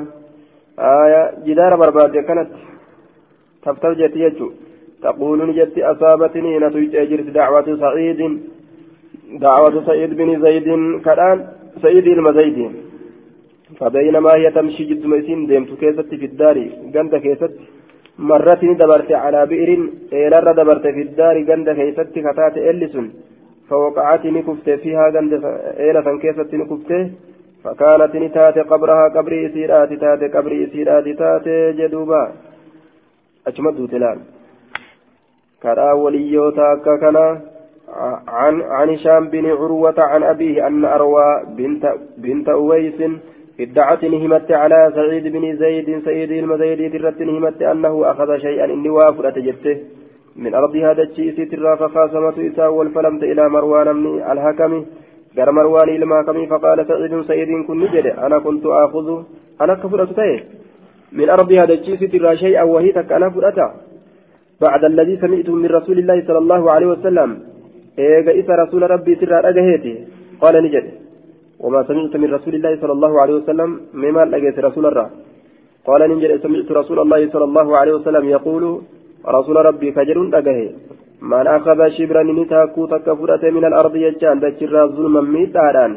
aya jidaara barbaadde kanatti taftaf jetti jechu تقول نجت أصابتني نتوجه جرت دعوة سعيد دعوة سعيد بن زيد كران سعيد المزيد فبينما هي تمشي جد ميسين ديمت كيست في الدار قند كيست مرت دبرت على بئر إيلر دبرت في الدار قند كيست كتات إلسن. فوقعت نكفت فيها قند إيلة كيست نكفت. فكانت نتات قبرها قبري سيرات تات قبري سيرات تات جدوبا. أجمد تلال. كرا وليوتا ككنا عن عن هشام بن عروة عن أبيه أن أروى بنت بنت أويس ادعت نهمت على سعيد بن زيد سيد المزيد ترت نهمت أنه أخذ شيئا إني وافر أتجبته. من أرض هذا الشيء ترى فخاصمت إساء والفلمت إلى مروان من الحكم قال مروان إلى الحكم فقال سعيد سيد كن نجد أنا كنت آخذ أنا كفرت من أرض هذا الشيء ترى شيئا وهي تك أنا فرأتا بعد الذي سمعته من رسول الله صلى الله عليه وسلم. Isa rasuula rabbii sirraa dhagaheeti? Qaala ni jedhe. وما سمعت من رسول الله صلى الله عليه وسلم مما لقيت رسول الله قال نجد سمعت رسول الله صلى الله عليه وسلم يقول رسول ربي كجر دقه من أخذ شبرا نتاكو تكفرة من الأرض يجان دجر ظلما ميتاران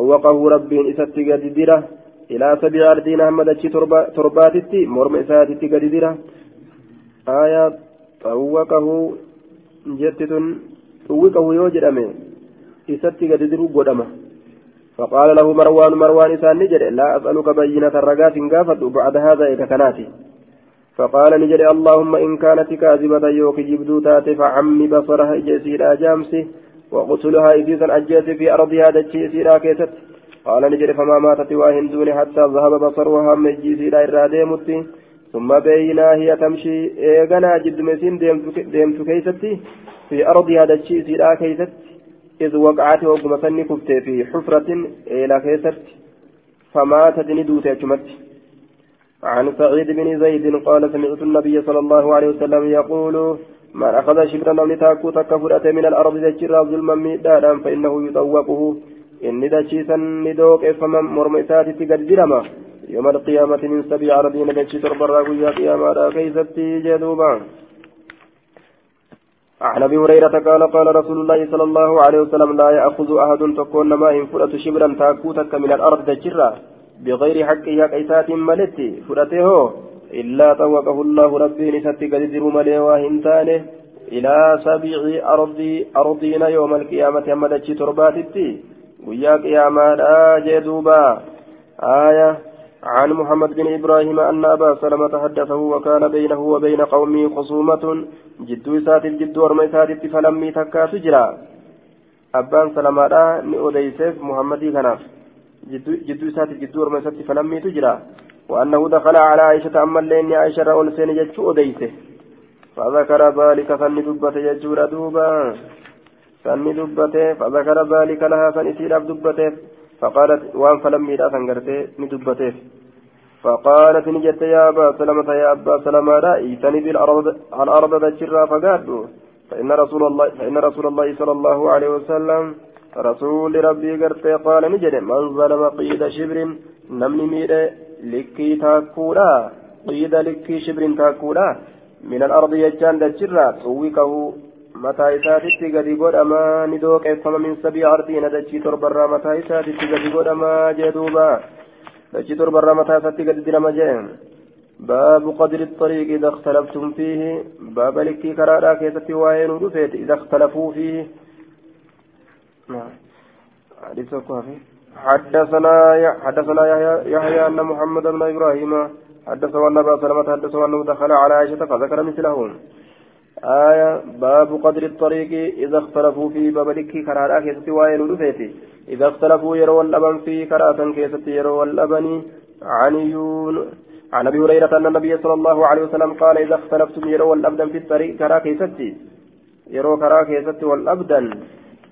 أوقه ربي إسات قددرة إلى سبع أرضين أحمد ترباتتي مرم إساتتي قددرة آية أوقه جتة طوقه يوجد أمين إساتي قد درو قدما فقال له مروان مروان إسان نجد لا أسألك بينة الرقات قافت بعد هذا إذا كناتي فقال نجد اللهم إن كانت كاذبة يوك جبدو تاتي فعمي بصرها إجسيرا جامسي وقتلها إذيسا أجيت في أرض هذا الشيء كيست قال نجد فما ماتت واهن حتى ذهب بصرها من جيسيرا إراديمتي ثم بينا هي تمشي إيغنا جد مسين ديمت كيستي في أرض هذا الشيء سيدا كيست إذ وقعت وقم سني كفت في حفرة إلى كيست فماتت ندوت أجمت عن سعيد بن زيد قال سمعت النبي صلى الله عليه وسلم يقول من أخذ شبرا أو لتاكو تكفرة من الأرض ذكر ظلما ميدانا فإنه يطوقه. إني دشيسا ندوك فمن مرمئسات تقدرما يوم القيامة من سبع أرضين دشي تربرا قيا قياما كيستي جدوبا. عن أبي هريرة قال قال رسول الله صلى الله عليه وسلم لا يأخذ أحد تكون ما إن فرأت شبرا تاكوتك من الأرض تجرا بغير حق يقيسات ملتي فرأته إلا طوقه الله ربي نسأت قدر ملي وهنتانه إلى سبع أرض أرضين يوم القيامة مدتش ترباتتي ويا قياما جدوبا. آية عن محمد بن إبراهيم أن أبا سلمة حدثه وكان بينه وبين قومه خصومة جدو سات الجدو ورمي سات فلم تكا تجرى أبان سلمة نؤديسف محمد كناف جدو سات الجدو ورمي سات فلم تجرى وأنه دخل على عائشة أما اللين عائشة رأول سين جدو أديسه. فذكر ذلك فني دبته يجور دوبا فني دبته فذكر ذلك لها فنسير دبته. فقالت وان فلم يرى سنغرتي ندبته فقالت نجت يا أبا سلمة يا أبا سلمة رأيتني بالأرض الأرض تجرى فقالوا فإن رسول الله فإن رسول الله صلى الله عليه وسلم رسول ربي قرت قال نجد من ظلم قيد شبر نمني مير لكي تأكولا قيد لكي شبر تأكولا من الأرض يجان تجرى توقه mataa isaatitti gadi godhamaa ni dooqeeffama min sabii ardiina dachii torbarraa mataa isaatitti gadi godhamaa jee duuba dachii torbarraa mataa isaatti gadi dirama jee باب قدر الطريق إذا اختلفتم فيه باب لكي كرادا كيستي وين ودفيت إذا اختلفوا فيه حدثنا حدثنا يحيى أن محمد بن إبراهيم حدثه أن أبا سلمة حدثه أنه دخل على عائشة فذكر مثلهم آية باب قدر الطريق إذا اختلفوا في بابلك كرادا كيستي وين ودفيتي إذا اختلفوا يروا اللبن في كرادا كيستي يروا اللبن. عن يون عن أبي هريرة أن النبي صلى الله عليه وسلم قال إذا اختلفتم يروا الأبدا في الطريق كرا كيستي يروا كرا كيستي والأبدا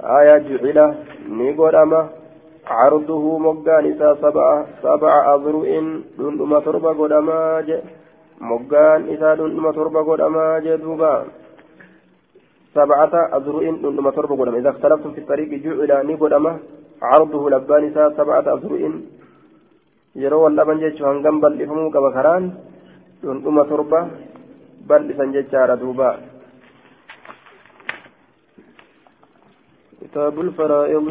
آية جعل نيقول أما عرضه مقان سبع سبع أذرع. دون تربة قدما moggaan isaa dhundhuma torba godhamaa jee duuba sabcata azru'in dhundhuma torba godhama idaa اختلفتم في الطريق جعل ni godhama عرضه لبان isaa sabcata azru'in yeroo wal dhaban jechuu hangam bal'ifamuu qaba karaan dhundhuma torba bal'isan jechaadha duuba كتاب الفرائض